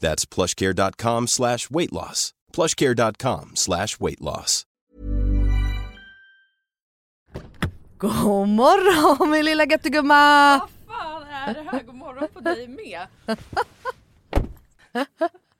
That's plushcare.com slash weight loss. plushcare.com slash weight loss. God morgon min lilla göttegumma! Vad fan är det här? God morgon på dig med.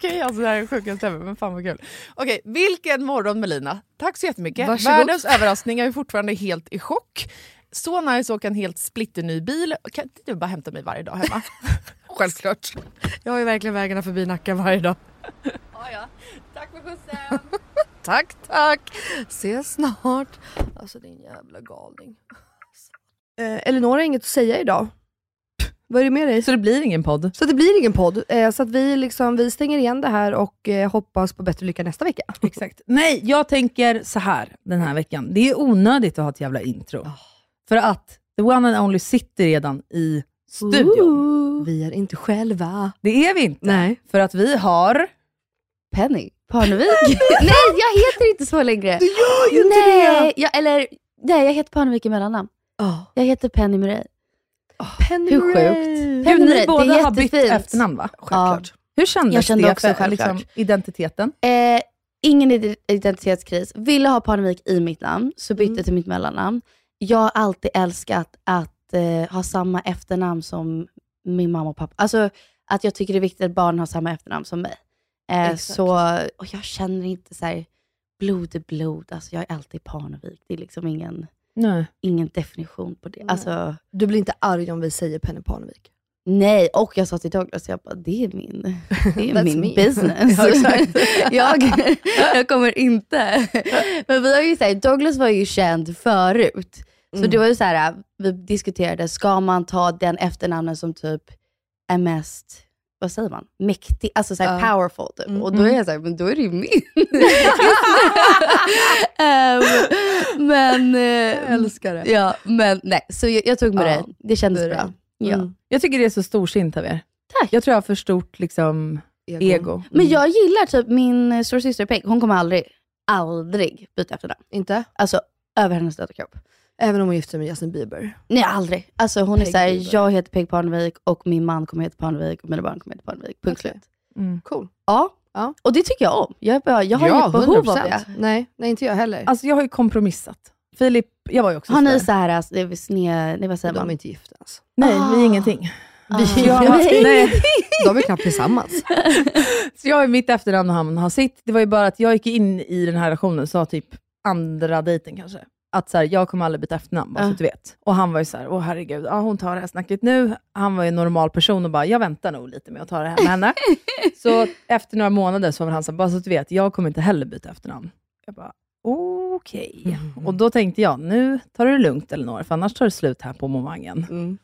Okej, alltså det här är sjukaste ever, men fan vad kul. Okej, vilken morgon Melina. Tack så jättemycket. Varsågod. Världens överraskning, jag är fortfarande helt i chock. Så nice att åka en helt splitterny bil. Kan inte du bara hämta mig varje dag hemma? Självklart. Jag har ju verkligen vägarna förbi Nacka varje dag. ja, ja. Tack för skjutsen. Tack tack. Ses snart. Alltså din jävla galning. Eh, Elinor har inget att säga idag. Vad är det med dig? Så det blir ingen podd? Så det blir ingen podd. Eh, så att vi, liksom, vi stänger igen det här och eh, hoppas på bättre lycka nästa vecka. Exakt. Nej, jag tänker så här den här veckan. Det är onödigt att ha ett jävla intro. För att the one and only sitter redan i studion. Vi är inte själva. Det är vi inte. Nej. För att vi har... Penny Parnevik. nej, jag heter inte så längre. Du gör ju inte nej, jag, eller, nej, jag heter Parnevik i mellannamn. Ja. Jag heter Penny Murray. Penny Hur sjukt? Gud, det ni båda har bytt efternamn va? Självklart. Hur kändes Jag kände det också för liksom, identiteten? Eh, ingen ide- identitetskris. Ville ha Parnevik i mitt namn, så bytte Mm. till mitt mellannamn. Jag har alltid älskat att eh, ha samma efternamn som min mamma och pappa. Alltså att jag tycker det är viktigt att barn har samma efternamn som mig. Eh, så, och jag känner inte så här, blod är blod. Alltså jag är alltid Parnevik. Det är liksom ingen, Nej. ingen definition på det. Alltså, Du blir inte arg om vi säger Penny Parnevik? Nej, och jag sa till Douglas, jag bara, det är min, det är min me. business. Ja, jag, jag kommer inte. Men vi har ju sagt, Douglas var ju känd förut. Så Mm. det var ju så här, vi diskuterade, ska man ta den efternamnen som typ är mest, vad säger man, mäktig, alltså så Ja. powerful typ. Mm. Och då är jag såhär, men då är det ju min. Ehm, men, eh, Jag älskar det. ja, men nej, så jag, jag tog med Ja, det. Det kändes det bra. det. Ja. Mm. Jag tycker det är så storsint av er. Tack. Jag tror jag har för stort liksom, ego. Men jag gillar typ min eh, storasyster Peg, hon kommer aldrig, aldrig byta efternamn. Inte? Alltså över hennes döda kropp. Även om hon gifter sig med Justin Bieber. Nej aldrig. Alltså hon är Peg såhär, Bieber. jag heter Peg Parnevik och min man kommer heta Parnevik och mina barn kommer heta Parnevik. Punkt Okej. slut. Mm. Cool. Ja. Ja. och det tycker jag om. Jag, är bara, jag har ja, inget behov av 100%. det. Nej, nej, inte jag heller. Alltså jag har ju kompromissat. Filip, jag var ju också Har ni sådär. så här, alltså, det är sned, nej, vad säger de är man? inte gifta ens. Nej, vi Ah. är ingenting. Ah. Vi, jag, har- Nej. De är knappt tillsammans. Så jag ju mitt efternamn och han har sitt. Det var ju bara att jag gick in i den här relationen, sa typ andra dejten kanske, att så här, jag kommer aldrig byta efternamn, bara så att du vet. Och han var ju så här, åh herregud, ja, hon tar det här snacket nu. Han var ju en normal person och bara, jag väntar nog lite med att ta det här med henne. så efter några månader så var han så här, bara så att du vet, jag kommer inte heller byta efternamn. Jag bara, okej. Mm. Och då tänkte jag, nu tar du det lugnt Elinor, för annars tar det slut här på momangen. Mm.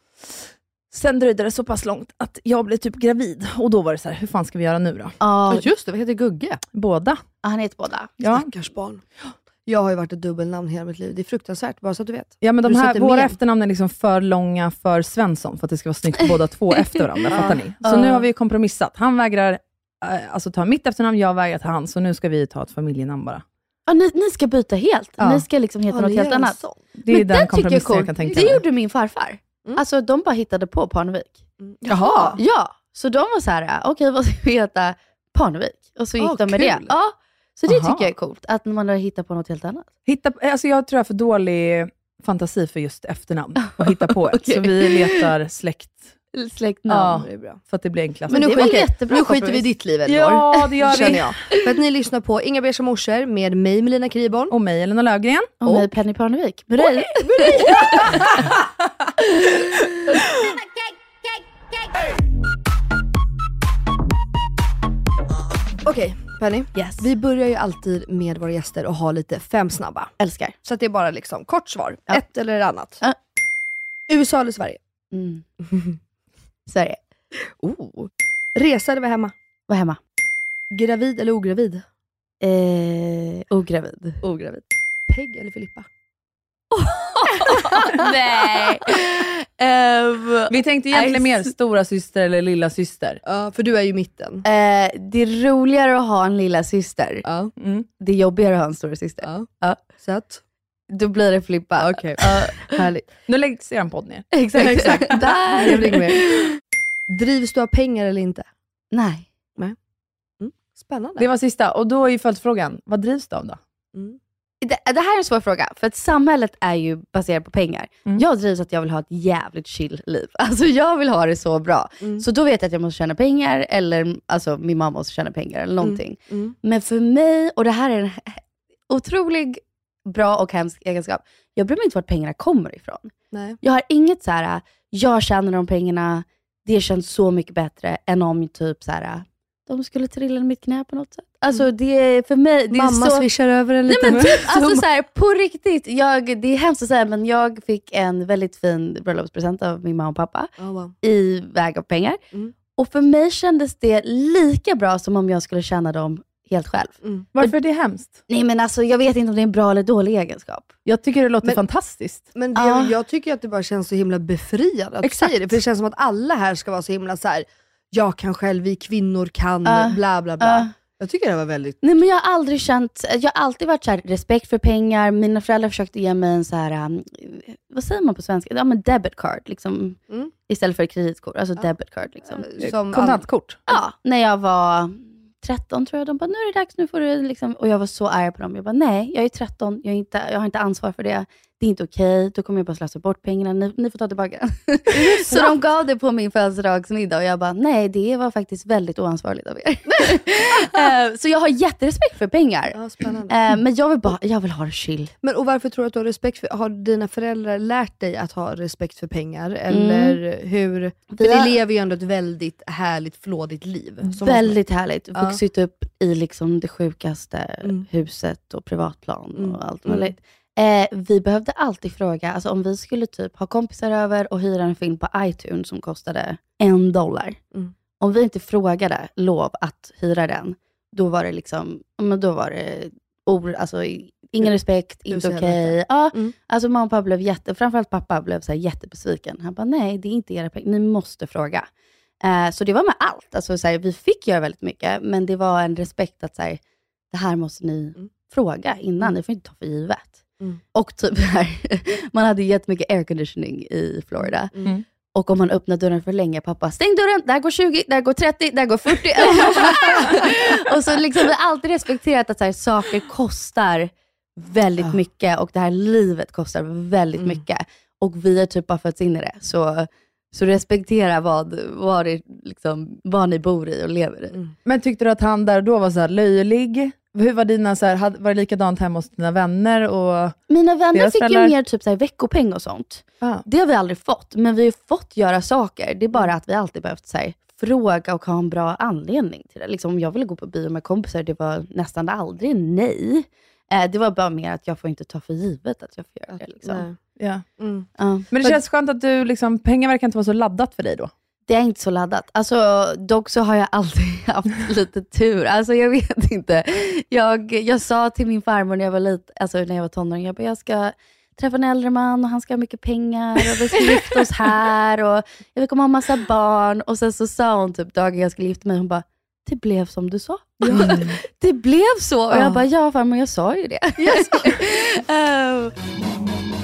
Sen dröjde det så pass långt att jag blev typ gravid. Och då var det så här, hur fan ska vi göra nu då? Ja, just det, vad heter Gugge? Båda. han heter båda. Ja. Stackars barn. Jag har ju varit ett dubbelnamn hela mitt liv. Det är fruktansvärt, bara så att du vet. Ja, men de här, våra men. efternamn är liksom för långa för Svensson, för att det ska vara snyggt båda två efter varandra. fattar ni? Så nu har vi kompromissat. Han vägrar eh, alltså, ta mitt efternamn, jag vägrar ta hans, så nu ska vi ta ett familjenamn bara. Ja, ni, ni ska byta helt. Ja. Ni ska liksom heta Ja, något helt annat. sån. Det är Men den den jag kompromissen jag cool. kan tänka Det mig. gjorde min farfar. Mm. Alltså de bara hittade på Parnevik. Jaha. Ja, så de var så här, okej vad ska vi heta? Parnevik. Och så gick Ah, de med det. kul. Ja, så det Aha. tycker jag är coolt, att man har hittat på något helt annat. Hitta, alltså jag tror jag har för dålig fantasi för just efternamn och hitta på ett. Okej. Så vi letar släkt Släktnamn. Ja. Det är bra. för att det blir enklast. Men nu, okej, jättebra nu skiter vi i ditt liv Elinor. Ja, det gör vi. Känner jag. För att ni lyssnar på Inga Beige morsor med mig Melina Kriborn. Och mig, Elina Löfgren. Och mig Penny Parnevik. Med dig. Okej Penny, Yes. vi börjar ju alltid med våra gäster och har lite fem snabba. Älskar. Så att det är bara liksom kort svar, Ja. ett eller annat. Ja. USA eller Sverige? Mm. Sverige. Oh. Resa eller vara hemma? Var hemma. Gravid eller ogravid? Eh, ogravid. Ogravid. Peg eller Filippa? Nej. Ehm, Vi tänkte egentligen Nej, mer stora syster eller lilla syster. Ja, för du är ju mitten. eh, det är roligare att ha en lilla syster. Ja. Mm. Det är jobbigare att ha en stora syster. ja. Ja. Så att, Då blir det Filippa. okej. Ja, Härligt. Nu läggs er podd ner. exakt. Exakt. Där. Jag ringer med. Drivs du av pengar eller inte? Nej. Spännande. Det var sista. Och då är ju följdfrågan, vad drivs du av då? Mm. Det, det här är en svår fråga, för att samhället är ju baserat på pengar. Mm. Jag drivs att jag vill ha ett jävligt chill liv. Alltså jag vill ha det så bra. Mm. Så då vet jag att jag måste tjäna pengar, eller alltså min mamma måste tjäna pengar, eller någonting. Mm. Men för mig, och det här är en otrolig bra och hemsk egenskap, jag bryr mig inte vart pengarna kommer ifrån. Nej. Jag har inget så här, jag tjänar de pengarna, det känns så mycket bättre än om typ så här, de skulle trilla i mitt knä på något sätt. Alltså det är för mig, det är Mamma så... swishar över en Nej liten men typ, alltså så här, på riktigt, jag, det är hemskt att säga men jag fick en väldigt fin bröllopspresent av min mamma och pappa Oh, wow. i väg av pengar. Mm. Och för mig kändes det lika bra som om jag skulle tjäna dem helt själv. Mm. Varför är det hemskt? Nej men alltså jag vet inte om det är en bra eller dålig egenskap. Jag tycker det låter Men- fantastiskt. Men det, Ja. jag tycker att det bara känns så himla befriande att Exakt. säger det. För det känns som att alla här ska vara så himla så här. Jag kan själv, vi kvinnor kan, Ja. bla bla bla. Ja. Jag tycker det var väldigt... Nej men jag har aldrig känt, jag har alltid varit så här, respekt för pengar. Mina föräldrar försökte ge mig en så här, um, vad säger man på svenska? Ja men debit card liksom. Mm. Istället för kreditkort, alltså Ja. debit card liksom. Som Kontantkort. Ja, när jag var 13 tror jag. De bara, nu är det dags, nu får du liksom... Och jag var så arg på dem. Jag bara, nej, jag är 13, jag, är inte, jag har inte ansvar för det. Det är inte okej, då kommer jag bara slösa bort pengarna. Ni, ni får ta tillbaka. så de gav det på min födelsedagsmiddag och jag bara, nej, det var faktiskt väldigt oansvarigt av er. Eh, så jag har jätterespekt för pengar. Ja, spännande. Eh, men jag vill, bara, jag vill ha det chill. Men och varför tror du att du har respekt för, har dina föräldrar lärt dig att ha respekt för pengar? Eller hur? För ni lever ju ändå ett väldigt härligt, flådigt liv. Väldigt härligt. Ja. Vuxit upp i liksom det sjukaste Mm. huset och privatplan Mm. och allt Mm. Eh, vi behövde alltid fråga, alltså om vi skulle typ ha kompisar över och hyra en film på iTunes som kostade en dollar. Mm. Om vi inte frågade lov att hyra den, då var det liksom, men då var det or, alltså, ingen respekt, Du inte okej. Ja, Mm. alltså mamma och pappa blev jätte, framförallt pappa blev så här jättebesviken. Han bara, nej det är inte era pengar, ni måste fråga. Eh, så det var med allt. Alltså, så här, vi fick göra väldigt mycket, men det var en respekt att så här, det här måste ni Mm. fråga innan, ni får inte ta för givet. Mm. Och typ här, man hade jättemycket airconditioning i Florida. Mm. Och om man öppnar dörren för länge, pappa, stäng dörren, där går 20, där går 30, där går 40. och så liksom, vi har alltid respekterat att så här, saker kostar väldigt Ja. mycket och det här livet kostar väldigt Mm. mycket. Och vi har typ bara fötts in i det. Så, så respektera vad, vad, det, liksom, vad ni bor i och lever i. Mm. Men tyckte du att han där då var så här löjlig? Hur var dina, så här, var det likadant hemma hos dina vänner? Och, Mina vänner fick föräldrar- ju mer typ så här, veckopeng och sånt. ah. Det har vi aldrig fått, men vi har fått göra saker. Det är bara att vi alltid behövt så här, fråga och ha en bra anledning till det. Liksom, om jag ville gå på bio med kompisar, det var nästan aldrig nej. Eh, det var bara mer att jag får inte ta för givet att jag får göra det. Liksom. Ja. Mm. Ja. Men det Men- känns skönt att du, liksom, pengar verkar inte vara så laddat för dig då. Det är inte så laddat. Alltså, dock så har jag alltid haft lite tur. Alltså jag vet inte. Jag, jag sa till min farmor när jag var lite, alltså när jag var tonåring, jag bara, jag ska träffa en äldre man och han ska ha mycket pengar och vi ska gifta oss här och jag kommer ha massa barn. Och sen så sa hon typ dagen jag skulle gifta mig, hon bara, det blev som du sa. det blev så. Och Ja. jag bara, ja farmor jag sa ju det. Eh,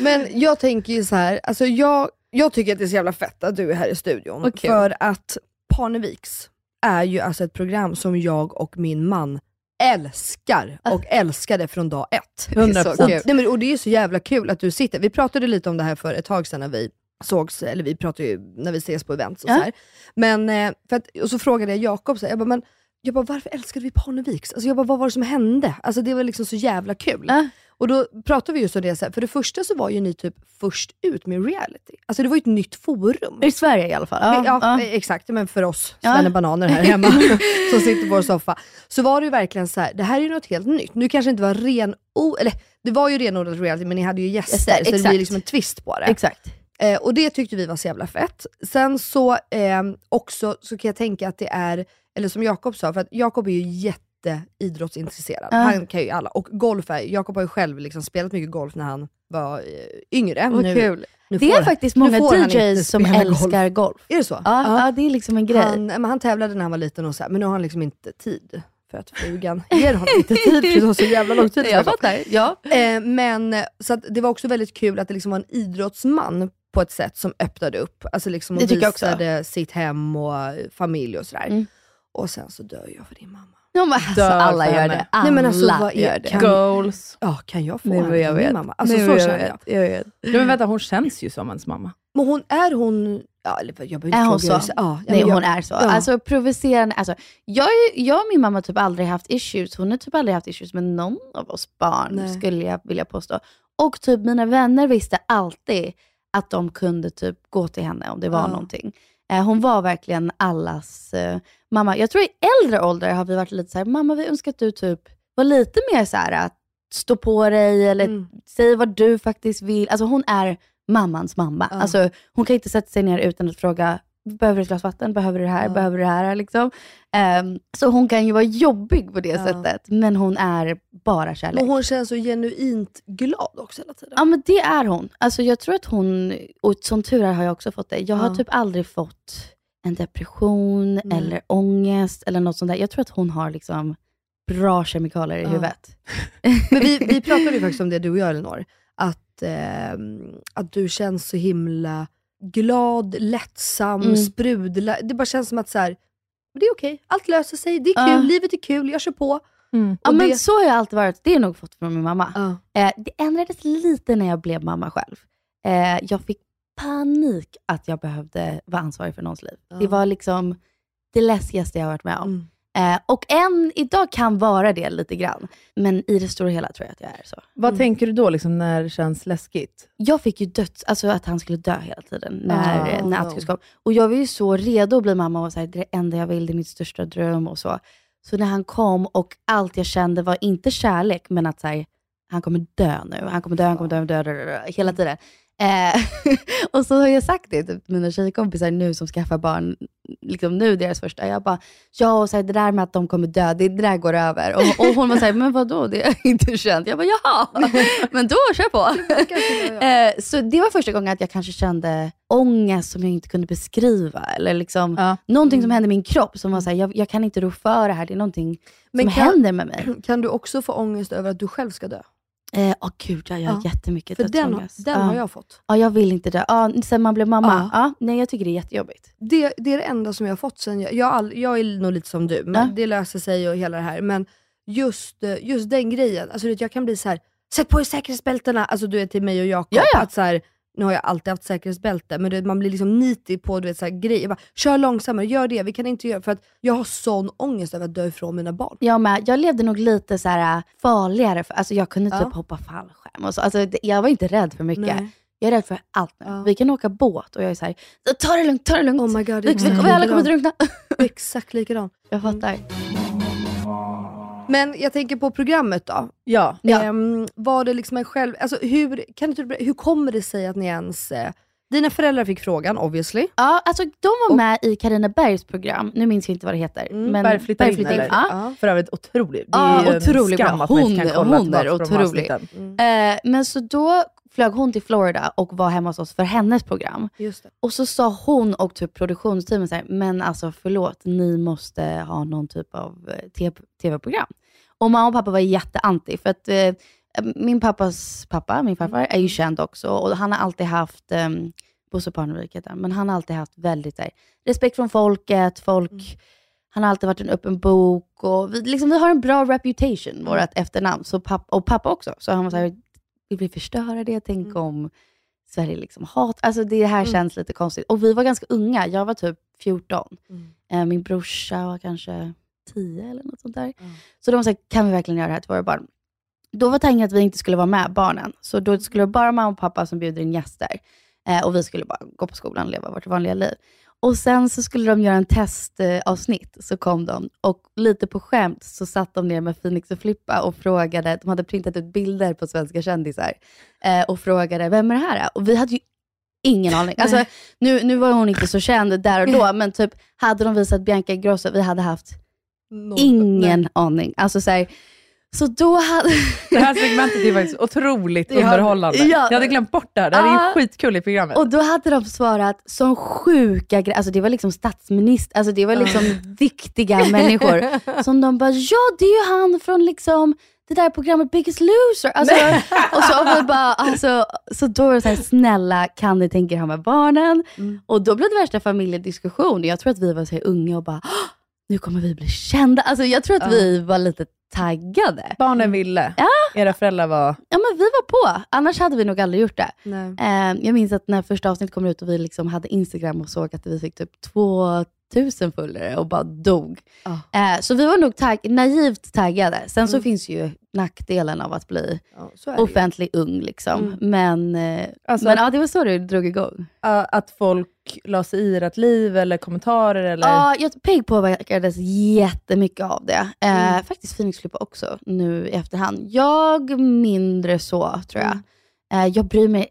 Men jag tänker ju så här, alltså jag, jag tycker att det är så jävla fett att du är här i studion. Kul. För att Parneviks är ju alltså ett program som jag och min man älskar och älskade från dag ett. 100%. Och, nej, men, och det är ju så jävla kul att du sitter, vi pratade lite om det här för ett tag sedan när vi sågs, eller vi pratar ju när vi ses på events och Ja. så här. Men, eh, för att, och så frågade jag Jakob, så här, jag bara, men jag bara, varför älskade vi Parneviks? Alltså jag bara, vad var det som hände? Alltså det var liksom så jävla kul. Ja. Och då pratade vi just om det, så här, för det första så var ju ni typ först ut med reality. Alltså det var ju ett nytt forum. I Sverige i alla fall. Ja, Ja, ja. exakt. Men för oss Ja. bananer här hemma som sitter på vår soffa. Så var det ju verkligen så här, det här är ju något helt nytt. Nu kanske det inte var ren, o- eller det var ju renodlat reality men ni hade ju gäster, Gäster, så det exakt. blir liksom en twist på det. Exakt. Eh, och det tyckte vi var så jävla fett. Sen så eh, också så kan jag tänka att det är, eller som Jakob sa, för att Jakob är ju jätteidrottsintresserad. Ja. Han kan ju alla. Och golf är, Jakob har ju själv liksom spelat mycket golf när han var eh, yngre. Vad nu, kul. nu Det är faktiskt många DJs som älskar golf. Är det så? Ja, ja. det är liksom en grej. Han, men han tävlade när han var liten och så här, men nu har han liksom inte tid. För att frugan ger honom inte tid för det tar så jävla lång tid. jag fattar. Ja. Eh, men så det var också väldigt kul att det liksom var en idrottsman på ett sätt som öppnade upp. Alltså liksom och visade sitt hem och familj och sådär. Mm. Och sen så dör jag för din mamma. Ja, men alltså, Dör alla för gör henne. det. Alla Nej, men alltså, vad är- gör det. kan- Goals. Ja, kan jag få Nej, henne men jag till min vet. mamma? Alltså Nej, så men känner jag jag. vet, jag vet. Nej, men vänta, hon känns ju som ens mamma. Men hon, är hon... Ja, eller jag behöver inte Är hon fråga så? hur- Ja, ja, Nej, men jag, hon är så. ja. Alltså provocerande. Alltså, jag, är- jag och min mamma har typ aldrig haft issues. Hon har typ aldrig haft issues med någon av oss barn, Nej. skulle jag vilja påstå. Och typ mina vänner visste alltid att de kunde typ gå till henne om det var Ja. någonting. Eh, hon var verkligen allas eh, mamma. Jag tror i äldre ålder har vi varit lite så här, mamma vi önskar att du typ var lite mer så här att stå på dig eller Mm. säg vad du faktiskt vill. Alltså hon är mammans mamma. Ja. Alltså, hon kan inte sätta sig ner utan att fråga, behöver du ett glas vatten? Behöver du det här? Ja. Behöver du det här? Liksom. Ehm, så hon kan ju vara jobbig på det Ja. sättet, men hon är bara kärlek. Men hon känns så genuint glad också hela tiden. Ja men det är hon. Alltså jag tror att hon, och som tur är har jag också fått det. Jag har Ja. typ aldrig fått en depression Nej. eller ångest eller något sånt där. Jag tror att hon har liksom bra kemikalier i huvudet. Men vi, vi pratade ju faktiskt om det du och jag Elinor, att, ehm, att du känns så himla glad, lättsam, Mm. sprudla. Det bara känns som att så här, det är okej, allt löser sig, det är kul, livet är kul, jag kör på. Ja Och men det- så har jag alltid varit. Det har jag nog fått från min mamma. Ja. Eh, det ändrades lite när jag blev mamma själv. Eh, jag fick panik att jag behövde vara ansvarig för någons liv. Ja. Det var liksom det läskigaste jag har varit med om. Mm. Eh, och än idag kan vara det lite grann. Men i det stora hela tror jag att jag är så. Vad Mm. tänker du då liksom, när det känns läskigt? Jag fick ju döds, alltså att han skulle dö hela tiden när, Ah, när. Atticus kom. Och jag var ju så redo att bli mamma och var så här, det är det enda jag vill, det är mitt största dröm och så. Så när han kom och allt jag kände var inte kärlek, men att så här, han kommer dö nu, han kommer dö, han kommer dö, dö, dö, dö, dö hela tiden. Eh, och så har jag sagt det till mina tjejkompisar nu som skaffar barn, liksom nu deras första. Jag bara, ja och så här, det där med att de kommer dö, det, det där går över. Och, och hon var såhär, men vadå, det är inte känt. Jag bara, jaha, men då kör på. Eh, så det var första gången att jag kanske kände ångest som jag inte kunde beskriva. Eller liksom Ja. någonting som hände i min kropp som var såhär, jag, jag kan inte rå för det här. Det är någonting Men som kan- händer med mig. Kan du också få ångest över att du själv ska dö? Eh, Åh gud, jag har Ja. jättemycket För den, dödsångest. den ja. har jag fått. Ja, jag vill inte dö. Ja, sen man blev mamma. Ja. Ja. nej, jag tycker det är jättejobbigt. Det, det är det enda som jag har fått sen jag, jag, all, jag är nog lite som du, men det löser sig och hela det här. Men just, just den grejen, alltså jag kan bli så här: sätt på er säkerhetsbältena, alltså du vet till mig och Jakob. Ja, ja. Att så här, nu har jag alltid haft säkerhetsbälte, men man blir liksom nitig på du vet, så här, grejer. Jag bara, kör långsammare, gör det, vi kan inte göra, för att jag har sån ångest över att dö ifrån mina barn. Jag med. Jag levde nog lite så här äh, farligare. För, alltså jag kunde typ Ja. hoppa fallskärm och så. Alltså, det- jag var inte rädd för mycket. Nej. Jag är rädd för allt nu. Ja. Vi kan åka båt och jag är så här, ta det lugnt, ta det lugnt. Oh my god, vi, vi, vi alla kommer drunkna. Exakt likadan. Jag fattar. Men jag tänker på programmet då. Ja. Ja. Ehm, var det liksom en själv, alltså hur, kan du, typ- hur kommer det sig att ni ens, eh, Dina föräldrar fick frågan obviously. Ja, alltså de var med i Carina Bergs program. Nu minns jag inte vad det heter. Mm, men Berg flyttar in, eller? Ja. Ja. För övrigt otrolig. Det Ja, är ju otroligt en skam bra. att man inte Hon- kan kolla hon är tillbaka på de otrolig. avsnitten. Eh, men så då flög hon till Florida och var hemma hos oss för hennes program. Och så sa hon och typ produktionsteamet så här, men alltså förlåt, ni måste ha någon typ av eh, tv-program. Och mamma och pappa var jätteanti, för att eh, min pappas pappa, min farfar, är ju känd också och han har alltid haft, eh, Bosse Parnevik heter men han har alltid haft väldigt här, respekt från folket, folk, han har alltid varit en öppen bok och vi, liksom, vi har en bra reputation, vårt efternamn, så papp, och pappa också. Så han var så här, vill vi förstöra det? Tänk om Sverige liksom hat. Alltså det här känns lite konstigt. Och vi var ganska unga. Jag var typ 14. Eh, min brorsa var kanske 10 eller något sånt där. Så de sa, kan vi verkligen göra det här till våra barn? Då var tanken att vi inte skulle vara med barnen. Så då skulle det bara mamma och pappa som bjuder in gäster. Eh, och vi skulle bara gå på skolan och leva vårt vanliga liv. Och sen så skulle de göra en testavsnitt, så kom de. Och lite på skämt så satt de ner med Phoenix och Flippa och frågade, de hade printat ut bilder på svenska kändisar eh, och frågade, vem är det här? Och vi hade ju ingen aning. Alltså, nu, nu var hon inte så känd där och då, men typ hade de visat Bianca Ingrosso, vi hade haft ingen aning. Alltså så, här, så då hade... Det här segmentet är faktiskt otroligt Ja, underhållande. ja. Jag hade glömt bort det här. Det här är ju skitkul i programmet. Och då hade de svarat som sjuka grejer. Alltså det var liksom statsminister, alltså det var liksom viktiga människor. Som de bara, ja det är ju han från liksom det där programmet Biggest Loser. Alltså, och så och bara, alltså, så då var det så här, snälla kan ni tänka er ha med barnen? Och då blev det värsta familjediskussion. Jag tror att vi var så unga och bara, "Åh, nu kommer vi bli kända. Alltså jag tror att vi var lite taggade. Barnen ville. Ja. Era föräldrar var... Ja men vi var på, annars hade vi nog aldrig gjort det. Nej. Eh, jag minns att när första avsnittet kom ut och vi liksom hade Instagram och såg att vi fick typ 2000 följare och bara dog. Ja. Eh, så vi var nog tagg naivt taggade. Sen så finns ju nackdelen av att bli Ja, offentlig ung. Liksom. Men, eh, Alltså- men ja, det var så det drog igång. Att folk la sig i ert liv eller kommentarer eller... Ja, jag, Peg påverkades jättemycket av det. Eh, Faktiskt Phoenix Flippa också nu i efterhand. Jag mindre så, tror jag. Eh, jag bryr mig...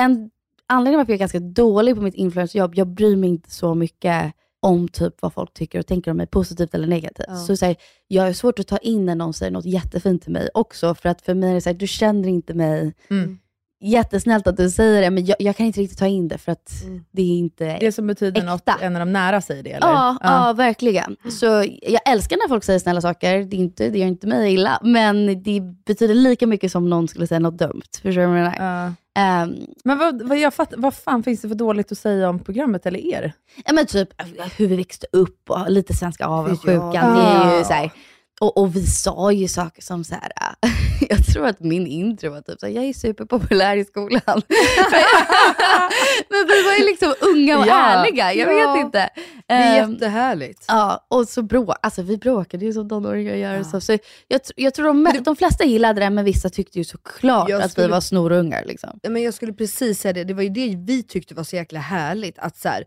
En anledning varför jag är ganska dålig på mitt influencerjobb, jag bryr mig inte så mycket om typ vad folk tycker och tänker om mig, positivt eller negativt. Ja. Så, så här, jag har svårt att ta in när någon säger något jättefint till mig också, för att för mig är det så här, du känner inte mig. Mm. Jättesnällt att du säger det, men jag, jag kan inte riktigt ta in det för att Mm. det är inte Det som betyder Äkta. något är när de nära säger det, eller? Ja, ja. verkligen. Så jag älskar när folk säger snälla saker. Det, är inte, det gör inte mig illa. Men det betyder lika mycket som någon skulle säga något dumt. Förstår du vad jag menar? Ja. Ehm, Men vad, vad, jag fatt, vad fan finns det för dåligt att säga om programmet eller er? ja, men typ hur vi växte upp och lite svenska avundsjukan. Ja. Det är ju så här, och, och vi sa ju saker som så här, jag tror att min intro var typ så här, jag är superpopulär i skolan. men vi var ju liksom unga och Ja. ärliga, jag Ja. vet inte. Det är Ehm, jättehärligt. Ja, och så brå, alltså vi bråkade ju som tonåringar gör. Så, så jag, jag tror de, de flesta gillade det, men vissa tyckte ju såklart Jag att vi skulle- var snorungar. Liksom. Ja, Men jag skulle precis säga det, det var ju det vi tyckte var så jäkla härligt. Att så här,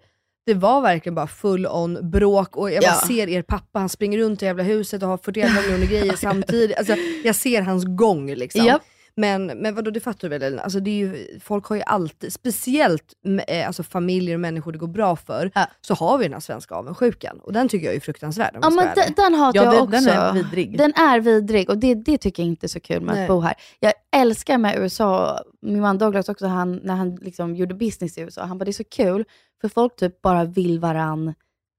det var verkligen bara full on bråk och jag Ja. ser er pappa, han springer runt i jävla huset och har 41 miljoner grejer samtidigt. Alltså, jag ser hans gång liksom. Japp. Men, men vadå, det fattar du väl Elina? Alltså, det är ju, folk har ju alltid, speciellt eh, alltså, familjer och människor det går bra för, Ja. så har vi den här svenska avundsjukan. Och den tycker jag är fruktansvärd om Ja, men den, den hatar Ja, jag också. den är vidrig. Den är vidrig och det, det tycker jag inte är så kul med Nej. att bo här. Jag älskar med USA, min man Douglas också, han, när han liksom gjorde business i USA, han bara det är så kul, för folk typ bara vill varann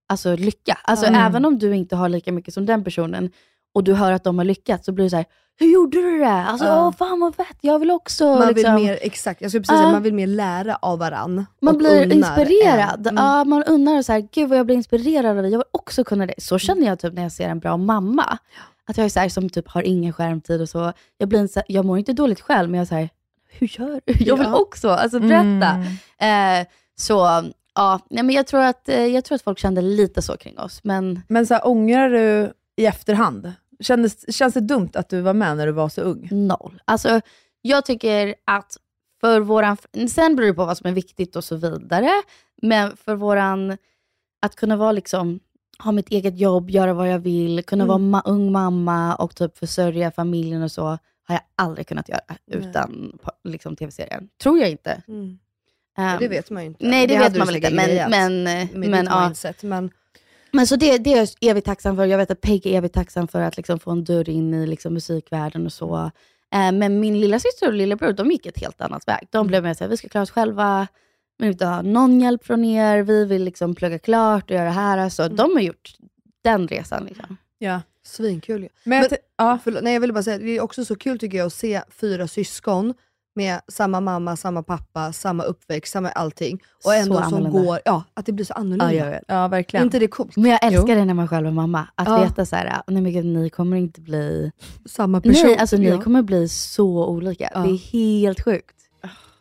alltså, lycka. Alltså Mm. även om du inte har lika mycket som den personen, och du hör att de har lyckats, så blir det så här, hur gjorde du det? Alltså, Ja. åh, fan vad fett, jag vill också. Man vill liksom. mer, exakt, jag skulle precis Ja. säga, man vill mer lära av varann. Man blir inspirerad. en. Mm. Ja, man unnar så här, gud vad jag blir inspirerad av det. Jag vill också kunna det. Så känner jag typ när jag ser en bra mamma. Att jag är så här, som typ har ingen skärmtid och så. Jag, blir så, jag mår inte dåligt själv, men jag säger hur gör du? Jag vill Ja. också. Alltså berätta. Mm. Eh, så ja, nej, men jag tror, att, eh, jag tror att folk kände lite så kring oss. Men Men så här, ångrar du i efterhand? Kändes, känns det dumt att du var med när du var så ung? noll. Alltså, jag tycker att för våran, sen beror det på vad som är viktigt och så vidare, men för våran, att kunna vara liksom, ha mitt eget jobb, göra vad jag vill, kunna vara ma- ung mamma och typ försörja familjen och så, har jag aldrig kunnat göra utan liksom, tv-serien. Tror jag inte. Mm. Ehm, Det vet man ju inte. Nej det, hade vet man väl inte. Men, men, med men, ditt ja. mindset. Men men så det, det är jag evigt tacksam för. Jag vet att Peg är evigt tacksam för att liksom få en dörr in i liksom musikvärlden och så. Eh, men min lilla syster och lillebror, de gick ett helt annat väg. De blev mer såhär, vi ska klara oss själva, vi vill inte ha någon hjälp från er, vi vill liksom plugga klart och göra det här. Alltså, De har gjort den resan. Liksom. Ja. svinkul ju. Men, Men- ja. Förlåt, nej, jag ville bara säga, det är också så kul tycker jag att se fyra syskon med samma mamma, samma pappa, samma uppväxt, samma allting. Och ändå Så som annorlunda. går, ja, att det blir så annorlunda. Ja, ja, Är verkligen. inte det coolt? Men jag älskar Jo. det när man själv är mamma. Att Ja. veta så här, nej men gud, ni kommer inte bli... Samma person. Nej, alltså ni ja. kommer bli så olika. Ja. Det är helt sjukt.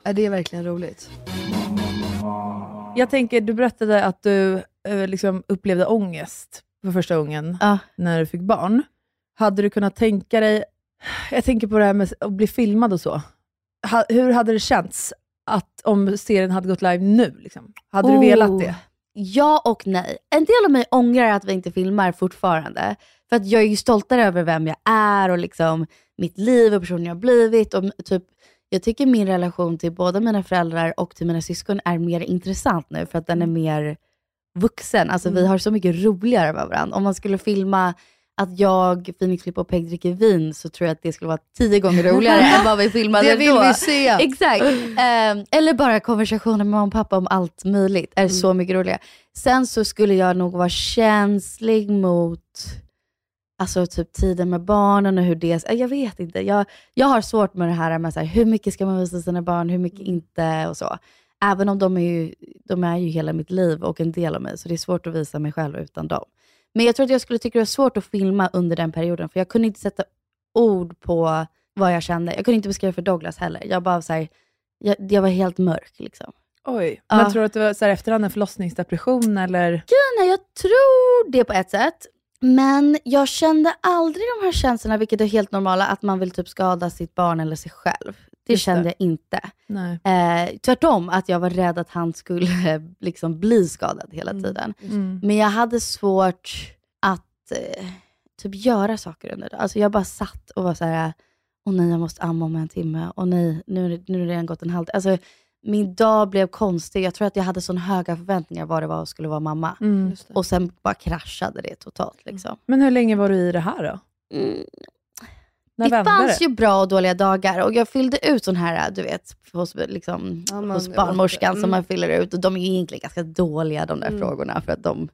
ja, det är verkligen roligt. Jag tänker, du berättade att du eh, liksom upplevde ångest för första gången Ja. när du fick barn. Hade du kunnat tänka dig, jag tänker på det här med att bli filmad och så. Ha, hur hade det känts att om serien hade gått live nu? Liksom? Hade du Oh. velat det? Ja och nej. En del av mig ångrar att vi inte filmar fortfarande. För att jag är ju stoltare över vem jag är och liksom mitt liv och personen jag har blivit. Och typ, jag tycker min relation till båda mina föräldrar och till mina syskon är mer intressant nu för att den är mer vuxen. Alltså vi har så mycket roligare med varandra. Om man skulle filma att jag, Phoenix Flip och Peg dricker vin så tror jag att det skulle vara tio gånger roligare än vad vi filmade Det vill då. vi se! Exakt. Ehm, eller bara konversationer med mamma och pappa om allt möjligt. är så mycket roligare. Sen så skulle jag nog vara känslig mot alltså typ tiden med barnen och hur det... Jag vet inte. Jag, jag har svårt med det här med så här, hur mycket ska man visa sina barn, hur mycket inte och så. Även om de är, ju, de är ju hela mitt liv och en del av mig, så det är svårt att visa mig själv utan dem. Men jag tror att jag skulle tycka det var svårt att filma under den perioden, för jag kunde inte sätta ord på vad jag kände. Jag kunde inte beskriva för Douglas heller. Jag bara så här, jag, jag var helt mörk. Liksom. Oj. Ja. Men tror du att det var så här efterhand en förlossningsdepression eller? Nej, jag tror det på ett sätt. Men jag kände aldrig de här känslorna, vilket är helt normala, att man vill typ skada sitt barn eller sig själv. Det Just det. kände jag inte. Eh, tvärtom, att jag var rädd att han skulle liksom bli skadad hela tiden. Mm. Men jag hade svårt att eh, typ göra saker under det. Alltså jag bara satt och var så här, åh nej jag måste amma om en timme, åh nej nu, är det- nu har det redan gått en halvtimme. Alltså, min dag blev konstig. Jag tror att jag hade så höga förväntningar vad det var att skulle vara mamma. Mm. Det. Och sen bara kraschade det totalt. Liksom. Men hur länge var du i det här då? Mm. När Det fanns det? ju bra och dåliga dagar och jag fyllde ut sån här, du vet, hos, liksom, Ja, man- hos barnmorskan fattar. som Mm. man fyller ut. Och de är ju egentligen ganska dåliga de där Mm. frågorna för att de,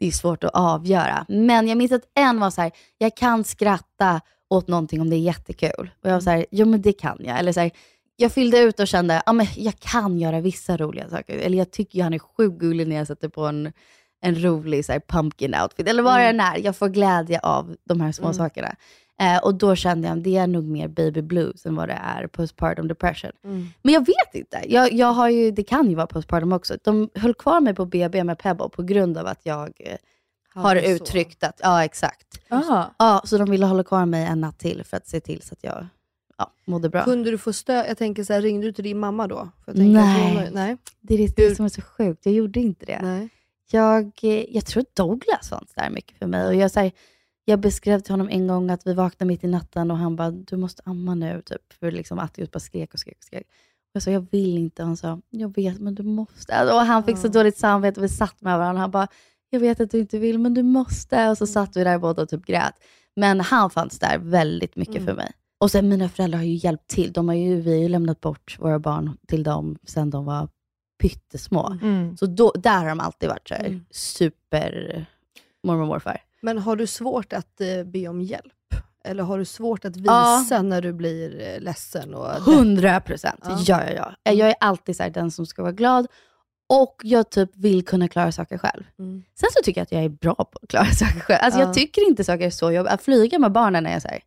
det är svårt att avgöra. Men jag minns att en var så här, jag kan skratta åt någonting om det är jättekul. Och jag var så här, jo men det kan jag. Eller så här, jag fyllde ut och kände, ja men jag kan göra vissa roliga saker. Eller jag tycker ju han är sjukt gullig när jag sätter på en, en rolig så här, pumpkin outfit. Eller vad det än är. Jag får glädje av de här små Mm. sakerna. Eh, och då kände jag, det är nog mer baby blues än vad det är postpartum depression. Mm. Men jag vet inte. Jag, jag har ju, det kan ju vara postpartum också. De höll kvar mig på BB med Pebble på grund av att jag eh, har så. uttryckt att, ja exakt. Ah. Ja, så de ville hålla kvar mig en natt till för att se till så att jag ja, mådde bra. Kunde du få stöd? Jag tänker så här, ringde du till din mamma då? Att Nej. hon- nej. Det är det, det som är så sjukt. Jag gjorde inte det. nej. Jag, eh, jag tror Douglas fanns där mycket för mig. Och jag, så här, jag beskrev till honom en gång att vi vaknade mitt i natten och han bara, du måste amma nu. Typ. För liksom att jag bara skrek och skrek och skrek. Och jag sa, jag vill inte. Han sa, jag vet men du måste. Och han fick så dåligt samvete och vi satt med varandra. Han bara, jag vet att du inte vill men du måste. Och så satt vi där båda och typ grät. Men han fanns där väldigt mycket Mm. för mig. Och sen mina föräldrar har ju hjälpt till. De har ju, vi har ju lämnat bort våra barn till dem sedan de var pyttesmå. Mm. Så då, där har de alltid varit så här, Mm. super mormor och morfar. Men har du svårt att eh, be om hjälp? Eller har du svårt att Ja. visa när du blir eh, ledsen? Och Hundra procent. Ja. Ja, ja, ja. Jag är alltid så här, den som ska vara glad och jag typ vill kunna klara saker själv. Mm. Sen så tycker jag att jag är bra på att klara saker själv. Alltså Ja. jag tycker inte saker är så jobbigt. Att flyga med barnen är jag så här,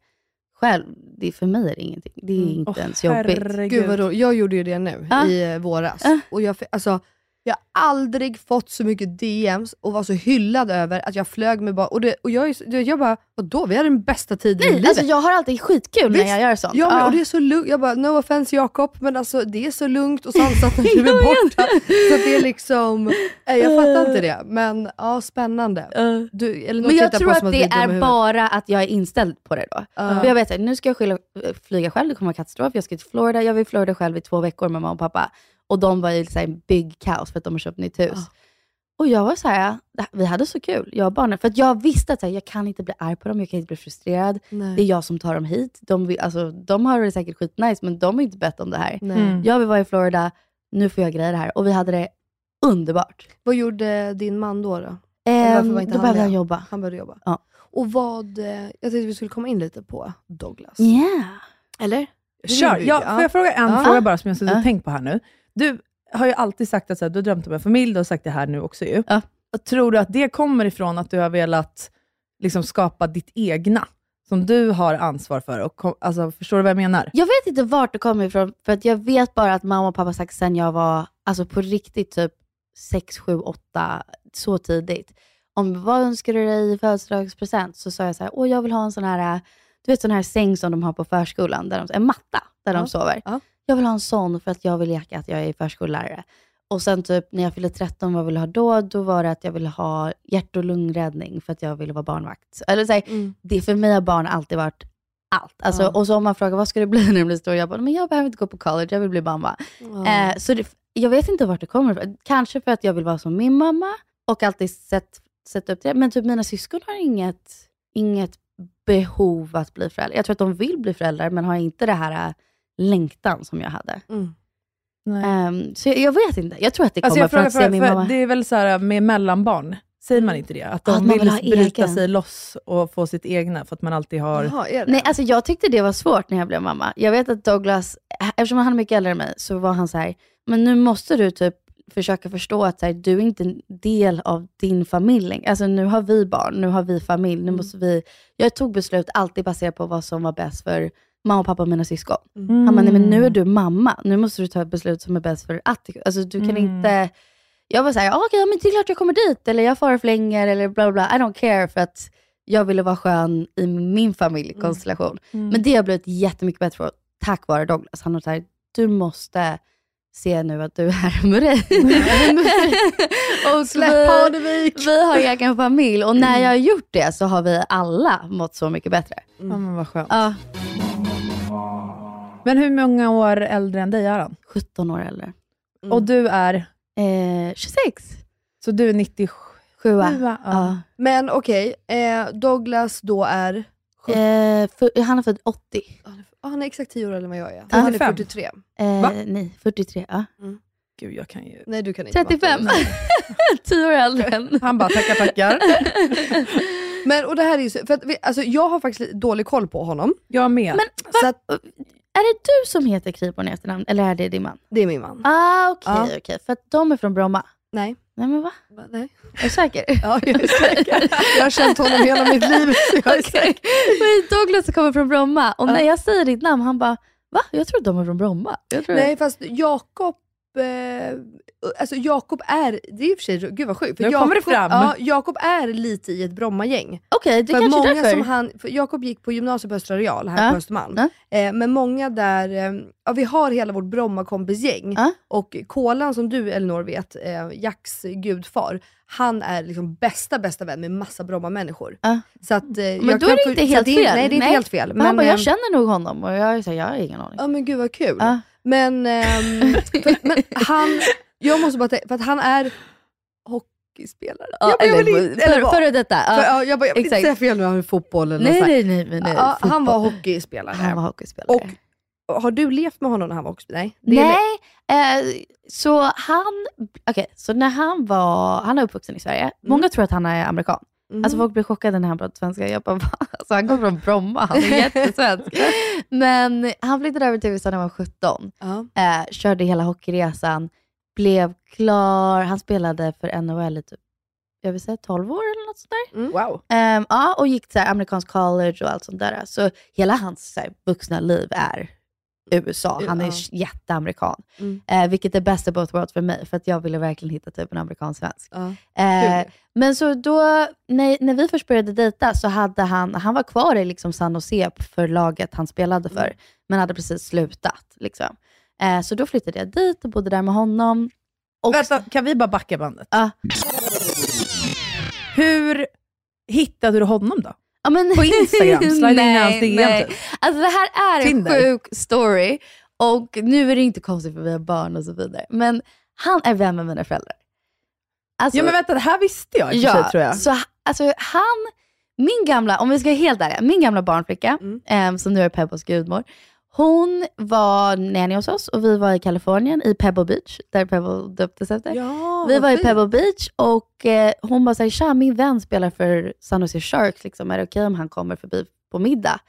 själv, det är för mig är det ingenting. Det är Mm. inte Åh, ens jobbigt. Gud vad roligt. Jag gjorde ju det nu Ja. i eh, våras. Ja. Och jag, fi- alltså, jag har aldrig fått så mycket DMs och var så hyllad över att jag flög med barn. Och, det, och jag, jag bara, vadå? Vi hade den bästa tiden i Nej, livet. alltså jag har alltid skitkul när Visst. jag gör sånt. Ja, men, Ja. och det är så lugnt. Jag bara, no offense Jakob, men alltså det är så lugnt och sansat när du är borta. Så att det är liksom, jag fattar inte det. Men ja, spännande. Du, eller Men jag tror att det är bara att jag är inställd på det då. För jag vet att nu ska jag skylla, flyga själv, det kommer vara katastrof. Jag ska till Florida, jag var i Florida själv i två veckor med mamma och pappa. Och de var i big kaos för att de har köpt nytt hus. Ja. Och jag var så här, "Det- vi hade så kul, jag och barnen. För att jag visste att här, jag kan inte bli arg på dem, jag kan inte bli frustrerad. Nej. Det är jag som tar dem hit. De, vill, alltså, de har det säkert skitnice, men de har inte bett om det här. Nej. Mm. Jag vill vara i Florida, nu får jag grejer här. Och vi hade det underbart. Vad gjorde din man då? då? var då inte han behövde med? han jobba. Han började jobba. Ja. Och vad, eh, jag tänkte vi skulle komma in lite på Douglas. Yeah. Eller? Det Kör! Ja, får jag fråga en Ja. fråga bara som jag Ja. och tänkt på här nu? Du har ju alltid sagt att så här, du har drömt om en familj, du har sagt det här nu också ju. Ja. Tror du att det kommer ifrån att du har velat liksom, skapa ditt egna, som du har ansvar för? Och, kom- alltså, förstår du vad jag menar? Jag vet inte vart det kommer ifrån, för att jag vet bara att mamma och pappa sagt sen jag var alltså på riktigt typ 6, 7, 8, så tidigt. Om vad önskar du dig i födelsedagspresent? Så sa jag så här, åh jag vill ha en sån här, du vet sån här säng som de har på förskolan, där de, en matta där Ja, de sover. ja. Jag vill ha en sån för att jag vill leka att jag är förskollärare. Och sen typ när jag fyllde 13, vad ville jag ha då? Då var det att jag ville ha hjärt och lungräddning för att jag ville vara barnvakt. Eller så här, Mm. det, för mig har barn alltid varit allt. Alltså, Ja. Och så om man frågar vad ska det bli när det blir stor? Jag bara, men jag behöver inte gå på college, jag vill bli mamma. Ja. Eh, så det, jag vet inte vart det kommer ifrån. Kanske för att jag vill vara som min mamma och alltid sett, sett upp till det. Men typ mina syskon har inget, inget behov att bli föräldrar. Jag tror att de vill bli föräldrar, men har inte det här äh, längtan som jag hade. Mm. Ehm, så jag, jag vet inte. Jag tror att det kommer Alltså från att se min för mamma. det är väl så här med mellanbarn, säger man inte det? Att de Att vill, vill bryta egen. sig loss och få sitt egna, för att man alltid har... Jaha? Nej, alltså jag tyckte det var svårt när jag blev mamma. Jag vet att Douglas, eftersom han är mycket äldre än mig, så var han så här, men nu måste du typ försöka förstå att så här, du är inte en del av din familj. Alltså nu har vi barn, nu har vi familj, nu Mm. måste vi... Jag tog beslut alltid baserat på vad som var bäst för mamma, pappa och mina syskon. Mm. Han bara, nej men nu är du mamma, nu måste du ta ett beslut som är bäst för Atticus. Alltså du kan Mm. inte... Jag var såhär, ah, okej, ja, men det är klart jag kommer dit, eller jag far flänger, eller bla bla bla. I don't care, för att jag ville vara skön i min familjekonstellation. Mm. Men det har blivit jättemycket bättre på, tack vare Douglas. Han har sagt, du måste se nu att du är med dig. och Släpp vi, vi har egen familj och när jag har gjort det så har vi alla mått så mycket bättre. Ja, men vad skönt. Ja, Men hur många år äldre än dig är han? 17 år äldre. Mm. Och du är? Eh, 26. Så du är 97? Sjua. Ja. Ja. Men okej, eh, Douglas då är... Eh, för, han är född 80. Ah, han är exakt 10 år äldre än vad jag är. Ja. Han är 35. 43. Eh, Va? nej, 43. Ja. Gud, jag kan ju... Nej, du kan inte 35. matte. 10 år äldre än. Han bara, tackar tackar. Men och det här är ju så, för att vi, alltså, jag har faktiskt dålig koll på honom. Jag med. Men Så att, är det du som heter Kriborn i efternamn eller är det din man? det är min man. Ah, okej, Ja. okej. För att de är från Bromma. Nej. Nej men va? Nej. Är du säker? Ja, jag är säker. Jag har känt honom hela mitt liv. Jag är Okej. säker. Men Douglas kommer från Bromma och Ja. när jag säger ditt namn, han bara Va? Jag tror de är från Bromma. Nej, fast Jakob eh, alltså Jakob är, det är i och för sig, gud vad sjukt. för Nu kommer det Jakob- fram. Ja, Jakob är lite i ett Brommagäng. Okej, det För kanske är många därför. som han, för Jakob gick på gymnasiet på Östra Real här Ja. på Östermalm. Ja. Eh, men många där, eh, ja, vi har hela vårt Brommakompisgäng Ja. och Kolan som du Elinor vet, eh, Jacks gudfar, han är liksom bästa bästa vän med massa Bromma-människor. Ja. Så att, eh, Men då är det inte så helt det fel. Nej det är inte helt fel. Men han bara, eh, jag känner nog honom och jag, så här, jag har ingen aning. Ja men gud vad kul. Men, ehm, för, men han, jag måste bara tänka, för att han är hockeyspelare. Ja, jag, eller vill inte, eller för, före detta. För, ja, jag, bara, jag vill inte exakt. säga fel nu, är fotboll eller nej, här. nej, nej, nej. Ja, han var hockeyspelare. Han var hockeyspelare. Och har du levt med honom när han var hockeyspelare? Nej. Nej, eh, så han, okej, så när han var, han är uppvuxen i Sverige. Många tror att han är amerikan. Mhm. Alltså folk blir chockade när han pratar svenska. Jag bara, alltså, han kommer från Bromma, han är jättesvensk. Men han flyttade över till USA när han var 17. Ja. Eh, körde hela hockeyresan, blev klar. Han spelade för NHL i typ, jag vill säga 12 år eller något sånt där. Wow. Ehm, ja, och gick till amerikansk college och allt sånt där. Så hela hans så här, vuxna liv är USA. Han är Ja. jätteamerikan. Mm. Eh, vilket är bäst av both worlds för mig, för att jag ville verkligen hitta typ en amerikansk-svensk. Ja. Eh, men så då, när, när vi först började dejta så hade han, han var kvar i liksom San Jose för laget han spelade för, Mm. men hade precis slutat. Liksom. Eh, så då flyttade jag dit och bodde där med honom. Och, Vänta, kan vi bara backa bandet? Ja. Hur hittade du honom då? Ja, men, På Instagram? Slida in i hans nej, nej. typ. Alltså det här är Tinder. en sjuk story. Och nu är det inte konstigt för vi har barn och så vidare. Men han är vän med mina föräldrar. Alltså, Ja men vänta, det här visste jag i för sig, tror jag. Så alltså, han, min gamla, om vi ska vara helt ärliga, min gamla barnflicka, Mm. em, som nu är Pebbos gudmor, hon var nanny hos oss och vi var i Kalifornien, i Pebble Beach, där Pebble döptes efter. Ja, vi var i fint. Pebble Beach och eh, hon bara tja min vän spelar för San Jose Sharks, liksom. är det okej om han kommer förbi på middag?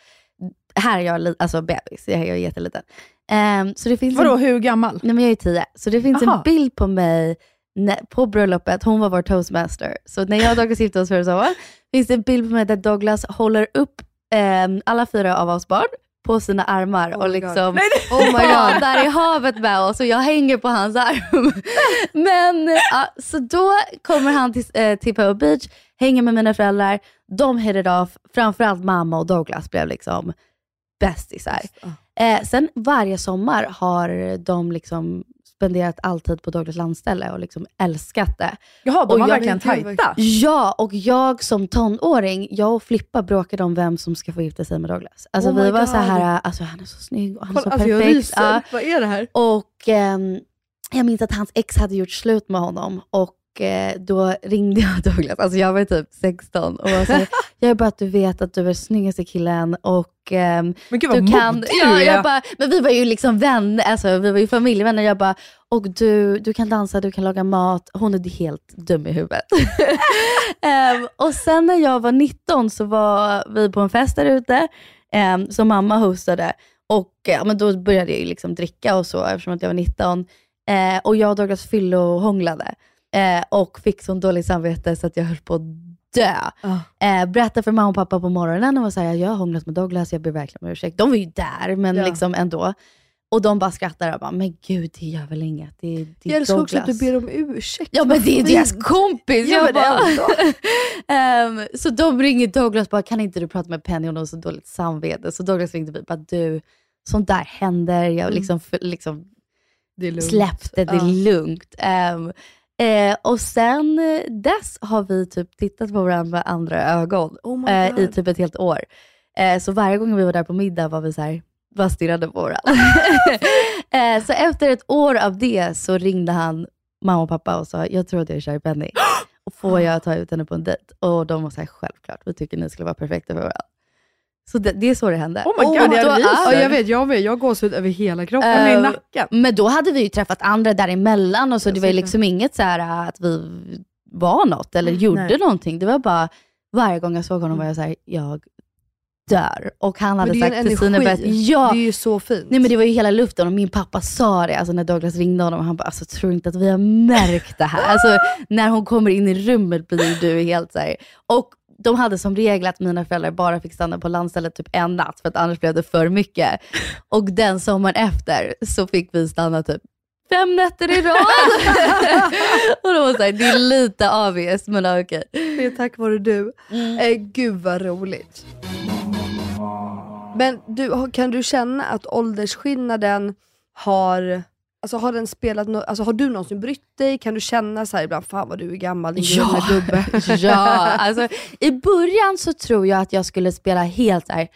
Här är jag alltså bebis, jag är jätteliten. Em, så det finns Vadå, en, hur gammal? nej, men jag är tio, så det finns Aha. en bild på mig på bröllopet, hon var vår toastmaster. Så när jag och Douglas gifte oss förra sommaren, finns det en bild på mig där Douglas håller upp em, alla fyra av oss barn på sina armar Oh och my God. liksom Oh my god. badar i havet med oss och jag hänger på hans arm. Men ja, så då kommer han till, eh, till Pebble Beach, hänger med mina föräldrar, de hit it off, framförallt mamma och Douglas blev liksom bästisar. Eh, sen varje sommar har de liksom spenderat all tid på Douglas landställe och liksom älskat det. Jaha, de Och var jag- verkligen tajta. Ja, och jag som tonåring, jag och Flippa bråkade om vem som ska få gifta sig med Douglas. Alltså Oh vi var God. så här, alltså han är så snygg och han är så alltså jag perfekt. ryser. Ja. Vad är det här? Och ehm, jag minns att hans ex hade gjort slut med honom och eh, då ringde jag Douglas, alltså jag var typ 16 och var så jag är bara att du vet att du är snyggaste killen och ehm, Men gud vad du kan... modig Ja, du är. jag bara, men vi var ju liksom vänner, alltså, vi var ju familjevänner. Jag bara, och du, du kan dansa, du kan laga mat. Hon är helt dum i huvudet. Ehm, och sen när jag var 19 så var vi på en fest där ute um, som mamma hostade. Och ja, men då började jag ju liksom dricka och så eftersom att jag var 19. Eh, och jag och Douglas fyllohånglade. Eh, och fick sån dåligt samvete så att jag höll på att dö. Ah. Eh, berättade för mamma och pappa på morgonen och var såhär, jag har hånglat med Douglas, jag ber verkligen om ursäkt. De var ju där, men Ja. liksom ändå. Och de bara skrattar och bara, men gud det gör väl inget. Det, det Jag älskar också att Douglas." du ber om ursäkt. Ja men det är deras kompis. Ja, jag bara. Ehm, så de ringer Douglas och bara, kan inte du prata med Penny? Hon har så dåligt samvete. Så Douglas ringde mig och bara, du, sånt där händer. Jag Mm. liksom, för, liksom Det är lugnt. släppte, det är lugnt. Ehm, eh, och sen eh, dess har vi typ tittat på varandra med andra ögon Oh eh, i typ ett helt år. Eh, så varje gång vi var där på middag var vi så här, bara stirrade på varandra. eh, så efter ett år av det så ringde han mamma och pappa och sa, jag tror att jag är kär i Penny. Och får jag ta ut henne på en dejt? Och de var så här, självklart, vi tycker ni skulle vara perfekta för varandra. Så det, det är så det hände. Oh my God, Och jag då ryser. Ja, jag vet, jag med. Jag har gåshud över hela kroppen. Är i Eh, nacken. men då hade vi ju träffat andra däremellan och så Jag det var ju det. liksom inget så här äh, att vi var något eller gjorde nej. någonting. Det var bara, varje gång jag såg honom var jag så här, jag dör. Och han hade sagt till bästa, ja, Det är ju så fint. nej men det var ju hela luften och min pappa sa det, alltså när Douglas ringde honom, han bara, alltså tror inte att vi har märkt det här. Alltså när hon kommer in i rummet blir du helt så här. Och de hade som regel att mina föräldrar bara fick stanna på landstället typ en natt, för att annars blev det för mycket. Och den sommaren efter så fick vi stanna typ fem nätter i rad. och de var såhär, det är lite avis men okej. Det är tack vare du. Mm. Eh, gud vad roligt. Men du, kan du känna att åldersskillnaden har Alltså har den spelat no- alltså har du någonsin brytt dig? Kan du känna så ibland, fan vad du är gammal, din Ja. gubbe? ja, alltså i början så tror jag att jag skulle spela helt där.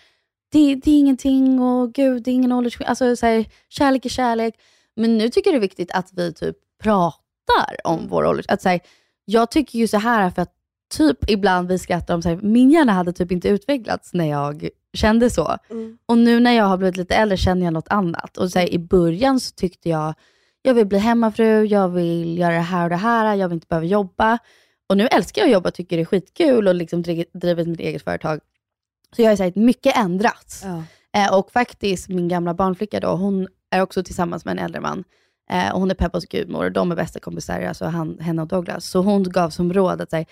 Det, det är ingenting och gud, det är ingen åldersskillnad. Alltså så här, kärlek är kärlek. Men nu tycker jag det är viktigt att vi typ pratar om vår ålder. Att, så här, jag tycker ju så här för att typ ibland vi skrattar om så här, min hjärna hade typ inte utvecklats när jag kände så. Mm. Och nu när jag har blivit lite äldre känner jag något annat. Och så här, I början så tyckte jag, jag vill bli hemmafru, jag vill göra det här och det här, jag vill inte behöva jobba. Och nu älskar jag att jobba, tycker det är skitkul och liksom dri- driver mitt eget företag. Så jag har sagt mycket ändrats. Ja. Eh, och faktiskt min gamla barnflicka då, hon är också tillsammans med en äldre man. Eh, och hon är Peppos gudmor och de är bästa kompisar, alltså han, henne och Douglas. Så hon gav som råd att säga,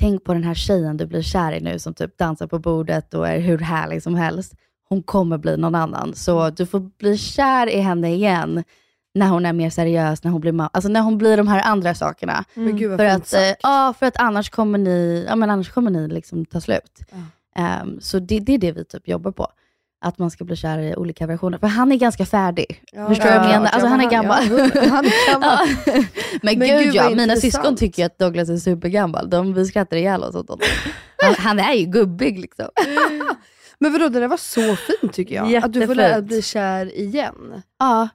tänk på den här tjejen du blir kär i nu som typ dansar på bordet och är hur härlig som helst. Hon kommer bli någon annan. Så du får bli kär i henne igen när hon är mer seriös, när hon blir ma- alltså när hon blir de här andra sakerna. Men gud För att, eh, sagt. ja, för att annars kommer ni, ja, men annars kommer ni liksom ta slut. Ehm, så det, det är det vi typ jobbar på. Att man ska bli kär i olika versioner. För han är ganska färdig. Ja, Förstår du vad jag ja, menar? Alltså ja, han är ja, gammal. ja, han är gammal. Ja. Men, Men gud, gud, ja, mina syskon tycker att Douglas är supergammal. De vi skrattar ihjäl oss åt honom. Han, han är ju gubbig liksom. Men vadå, det där var så fint tycker jag. Att du får Jättefint. lära dig bli kär igen. Ja.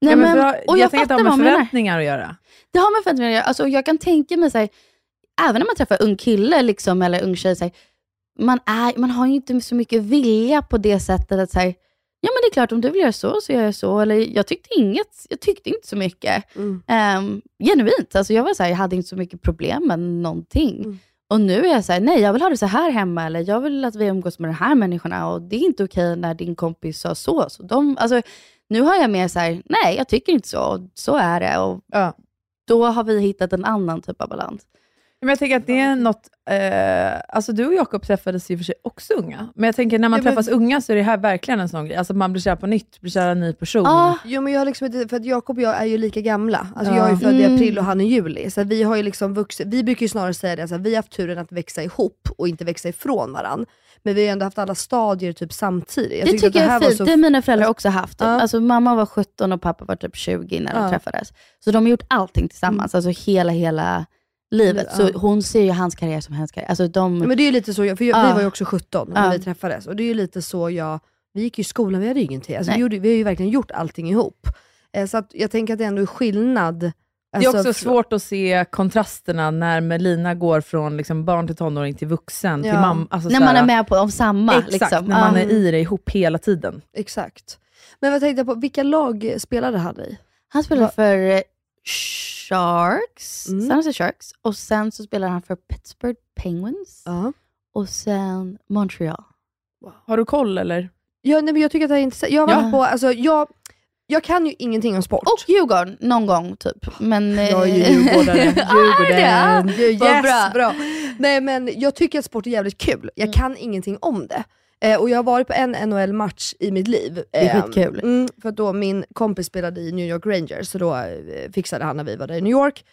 Nej, ja, men men, och jag, jag, tänker att det har med förväntningar att göra. Det har med förväntningar att göra. Alltså, jag kan tänka mig, så här, även när man träffar ung kille liksom, eller ung tjej, så här, man, är, man har ju inte så mycket vilja på det sättet att säga ja men det är klart om du vill göra så, så gör jag så. Eller jag tyckte inget, jag tyckte inte så mycket. Mm. Um, genuint, alltså jag var så här, jag hade inte så mycket problem med någonting. Mm. Och nu är jag så här, nej jag vill ha det så här hemma, eller jag vill att vi umgås med de här människorna och det är inte okej när din kompis sa så. så de, alltså, nu har jag mer så här, nej jag tycker inte så, så är det. Och Ja. då har vi hittat en annan typ av balans. Men jag tänker att det är något, eh, alltså du och Jakob träffades ju i för sig också unga, men jag tänker när man Ja, men- träffas unga så är det här verkligen en sån grej, alltså man blir kär på nytt, blir kär i en ny person. Ah, Jo men jag har liksom för att Jakob och jag är ju lika gamla. Alltså Ja. jag är född i Mm. april och han i juli. Så vi har ju liksom vuxit, vi brukar ju snarare säga det, alltså, vi har haft turen att växa ihop och inte växa ifrån varandra. Men vi har ändå haft alla stadier typ samtidigt. det tyckte att tycker jag är fint. så- Det har mina föräldrar också haft. Ja. Alltså, mamma var 17 och pappa var typ 20 när de Ja. träffades. Så de har gjort allting tillsammans, alltså hela, hela livet. Ja. Så hon ser ju hans karriär som hennes karriär. Alltså, de, Ja, Men det är ju lite så, jag- för jag, Ja. vi var ju också 17 när Ja. vi träffades. Och det är ju lite så jag, vi gick ju i skolan, vi hade ju ingenting. Alltså, vi, gjorde, vi har ju verkligen gjort allting ihop. Eh, så att jag tänker att det ändå är skillnad. Det är Alltså, också svårt att se kontrasterna när Melina går från liksom barn till tonåring till vuxen, till Ja. mamma. Alltså när man är med på om samma. Exakt, liksom. när man Ja. är i det ihop hela tiden. Exakt. Men vad tänkte jag på, vilka lag spelade han i? Han spelar Va- för Sharks, Mm. San Jose Sharks, och sen så spelar han för Pittsburgh Penguins, Ja. och sen Montreal. Har du koll eller? Ja, nej, men jag tycker att det är intressant. Jag, har Ja. på, alltså, jag, jag kan ju ingenting om sport. Och Djurgården, någon gång typ. Men, eh, Jag är ju djurgårdare. Djurgården. det? Yes, bra. bra. Nej men jag tycker att sport är jävligt kul. Jag kan ingenting om det. Eh, och jag har varit på en NHL-match i mitt liv. Det är Eh, skitkul. Mm, för att då min kompis spelade i New York Rangers, så då eh, fixade han när vi var där i New York.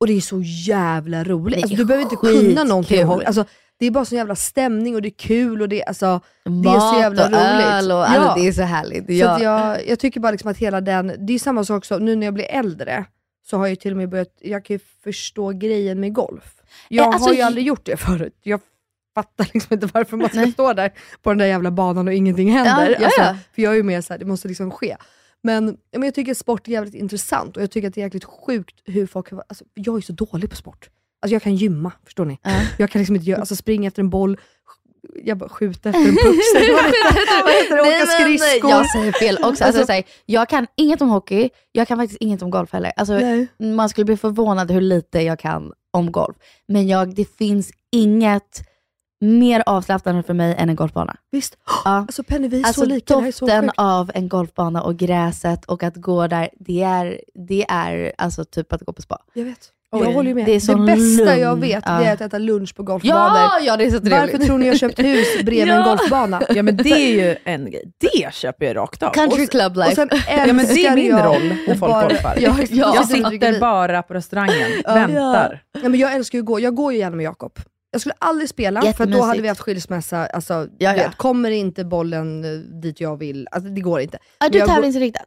Och det är så jävla roligt. Alltså, du behöver inte kunna någonting om alltså, Det är bara sån jävla stämning och det är kul och det, alltså, det är så jävla och roligt. öl och, Ja. alltså, det är så härligt. Så Ja. jag, jag tycker bara liksom att hela den, det är samma sak så, nu när jag blir äldre, så har jag till och med börjat, jag kan ju förstå grejen med golf. Jag Eh, alltså, har ju aldrig gjort det förut. Jag fattar liksom inte varför man ska Nej. stå där på den där jävla banan och ingenting händer. Ja, Alltså, för jag är ju mer såhär, det måste liksom ske. Men, men jag tycker att sport är jävligt intressant och jag tycker att det är jäkligt sjukt hur folk alltså, jag är så dålig på sport. Alltså jag kan gymma, förstår ni? Ja. Jag kan liksom inte göra, alltså springa efter en boll, jag bara skjuta efter en puck. Vad heter det? Åka skridskor. Jag säger fel också. Alltså, Alltså- jag kan inget om hockey, jag kan faktiskt inget om golf heller. Alltså, man skulle bli förvånad hur lite jag kan om golf. Men jag, det finns inget mer avslappnande för mig än en golfbana. Visst. Ja. Alltså Penny, vi är Alltså så lika. Doften av en golfbana och gräset och att gå där, det är, det är alltså typ att gå på spa. Jag vet. Oj. Jag håller ju med. Det är Det, bästa jag lugn. vet Ja. det är att äta lunch på golfbanor. Ja, ja det är så trevligt. Varför tror ni jag har köpt hus bredvid en Ja. golfbana? Ja men det är ju en grej, det köper jag rakt av. Country Och- club life. Och sen Ja men det är min jag roll när folk bara- golfar. Ja, Ja. jag sitter bara på restaurangen, Ja. väntar. Ja, men jag älskar ju att gå. Jag går ju gärna med Jakob. Jag skulle aldrig spela, för då hade vi haft skilsmässa. Alltså, Ja, ja. Vet, kommer inte bollen eh, dit jag vill, alltså, det går inte. är du tävlingsinriktad?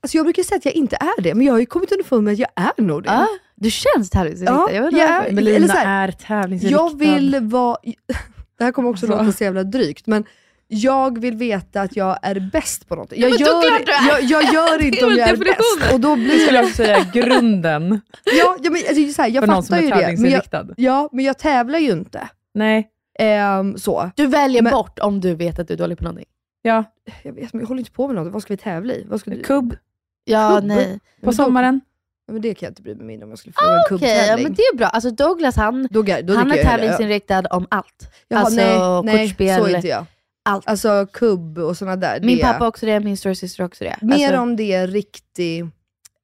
Alltså, jag brukar säga att jag inte är det, men jag har ju kommit underfund med att jag är nog det. Ja, du känns tävlingsinriktad. Ja, jag vet inte jag varför. är- Melina eller så här, är tävlingsinriktad. Jag vill vara... Det här kommer också Så. låta så jävla drygt, men jag vill veta att jag är bäst på något. Jag, men gör, jag, jag gör inte om jag är bäst. Och då Det blir skulle jag... säga grunden Ja, ja, men, alltså, så här, jag för någon som fattar är ju det, men jag, tävlingsinriktad. ja, men jag tävlar ju inte. Nej, Ehm, så. Du väljer Men- bort om du vet att du är dålig på någonting. ja. Jag vet, men jag håller inte på med något. Vad ska vi tävla i? Vad ska du... Kubb Ja, Kubb? nej. på sommaren. Ja, men det kan jag inte bry mig mindre om jag skulle förlora en Okej, ja, kubbtävling. men det är bra. Alltså Douglas han, då, ga- då han är dricker jag tävlingsinriktad om allt. Jaha, alltså nej, nej, så är inte jag. Allt. Alltså kubb och sådana där. Min det, pappa också det, min storasyster också det. Mer alltså, om det är riktig,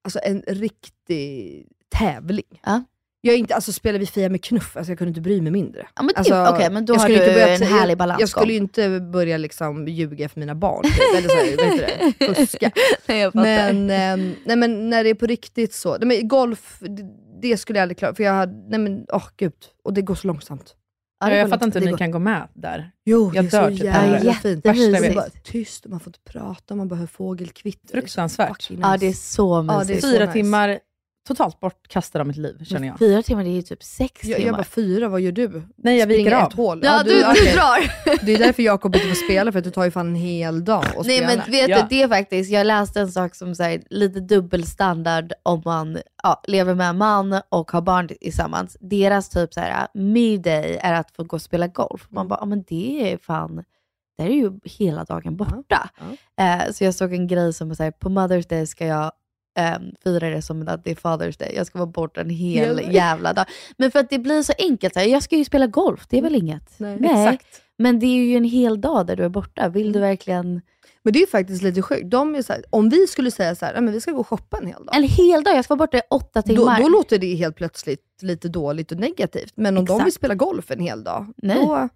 alltså en riktig tävling. Ja. Jag är inte, alltså spelar vi Fia med knuff, alltså jag kunde inte bry mig mindre. ja, men det, Alltså, Okej, men då jag har skulle du inte börja en härlig balans. Jag skulle ju inte börja liksom ljuga för mina barn, typ, eller så här, vad heter det? fuska. nej. Men, ehm, nej, men när det är på riktigt så, nej, men golf, det, det skulle jag aldrig klara, för jag hade, nej men åh gud, och det går så långsamt. Ja, jag fattar inte hur ni kan gå med där. Jo, Jag det är så typ jävla fint. Är bara tyst, man får inte prata, man bara hör fågelkvitter. Fruktansvärt. Ja, det är så mysigt. Fyra timmar totalt bortkastad av mitt liv, känner jag. Fyra timmar, det är ju typ sex Jag, timmar. jag bara fyra, vad gör du? Nej, jag viker av. ett hål. ja, du, du okej. drar! Det är därför Jakob inte får spela, för att det tar ju fan en hel dag att Nej spela. men vet Ja. du, det är faktiskt, jag läste en sak som säger lite dubbelstandard om man ja, lever med en man och har barn tillsammans. Deras typ så här midday är att få gå och spela golf. Man bara, ja men det är fan, det är ju hela dagen borta. Eh, så jag såg en grej som säger på Mother's Day ska jag um, fira det som att det är Father's Day. Jag ska vara borta en hel Ja. jävla dag. Men för att det blir så enkelt, så här, jag ska ju spela golf, det är väl inget? Nej, Exakt. Men det är ju en hel dag där du är borta. Vill du verkligen... Men det är ju faktiskt lite sjukt. De är så här, om vi skulle säga så här, "Nej, men vi ska gå och shoppa en hel dag. En hel dag, jag ska vara borta i åtta Då, timmar. då låter det helt plötsligt lite dåligt och negativt. Men om de Exakt. vill spela golf en hel dag, Nej. då...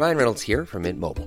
Ryan Reynolds here from Mint Mobile.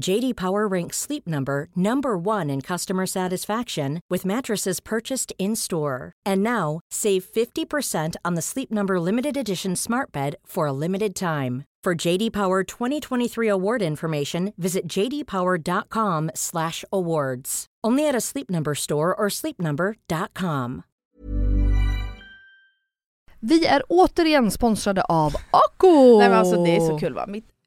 JD Power ranks Sleep Number number 1 in customer satisfaction with mattresses purchased in-store. And now, save 50% on the Sleep Number limited edition Smart Bed for a limited time. For JD Power 2023 award information, visit jdpower.com/awards. Only at a Sleep Number store or sleepnumber.com. Vi är återigen sponsrade av Ako! Nej men alltså det är så kul va. Mitt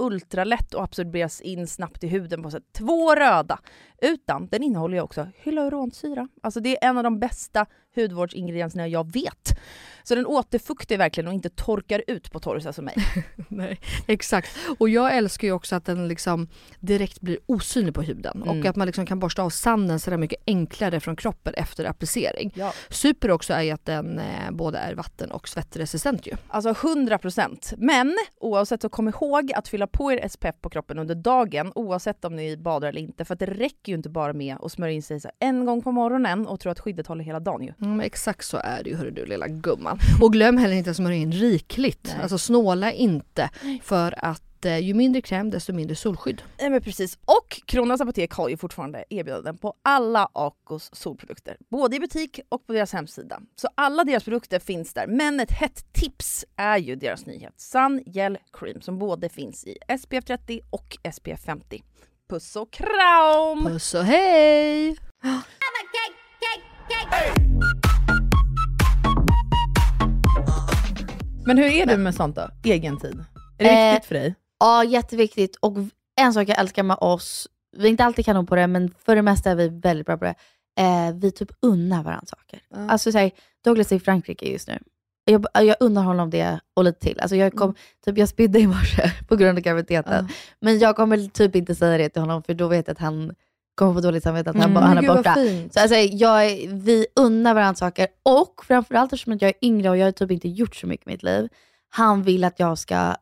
ultralätt och absorberas in snabbt i huden på sätt två röda. Utan den innehåller ju också hyaluronsyra. Alltså det är en av de bästa hudvårdsingredienserna jag vet. Så den återfuktar verkligen och inte torkar ut på torrisa som mig. Nej, exakt. Och jag älskar ju också att den liksom direkt blir osynlig på huden Mm. och att man liksom kan borsta av sanden så där mycket enklare från kroppen efter applicering. Ja. Super också är ju att den eh, både är vatten och svettresistent ju. Alltså 100%. Men oavsett så kom ihåg att fylla på er SPF på kroppen under dagen oavsett om ni badar eller inte. För att det räcker ju inte bara med att smörja in sig en gång på morgonen och tro att skyddet håller hela dagen ju. Mm, exakt så är det ju hörru du lilla gumman. Och glöm heller inte att smörja in rikligt. Nej. Alltså snåla inte för att eh, ju mindre kräm desto mindre solskydd. Nej men precis. Och Kronans Apotek har ju fortfarande erbjudanden på alla Acos solprodukter. Både i butik och på deras hemsida. Så alla deras produkter finns där. Men ett hett tips är ju deras nyhet Sun Gel Cream som både finns i SPF 30 och SPF 50. Puss och kram! Puss och hej! Men hur är du med sånt då? Egen tid? Är det Eh, viktigt för dig? Ja, jätteviktigt. Och en sak jag älskar med oss, vi är inte alltid kanon på det, men för det mesta är vi väldigt bra på det. Eh, vi typ unnar varandra saker. Alltså så här, Douglas är i Frankrike just nu. Jag, jag unnar honom det och lite till. Alltså jag, kom, typ, jag spydde i morse på grund av graviditeten. Men jag kommer typ inte säga det till honom, för då vet jag att han kommer få dåligt samvete att han, Mm. han är Gud, borta. Så alltså, jag, vi unnar varandra saker och framförallt eftersom jag är yngre och jag har typ inte gjort så mycket i mitt liv. Han vill att jag ska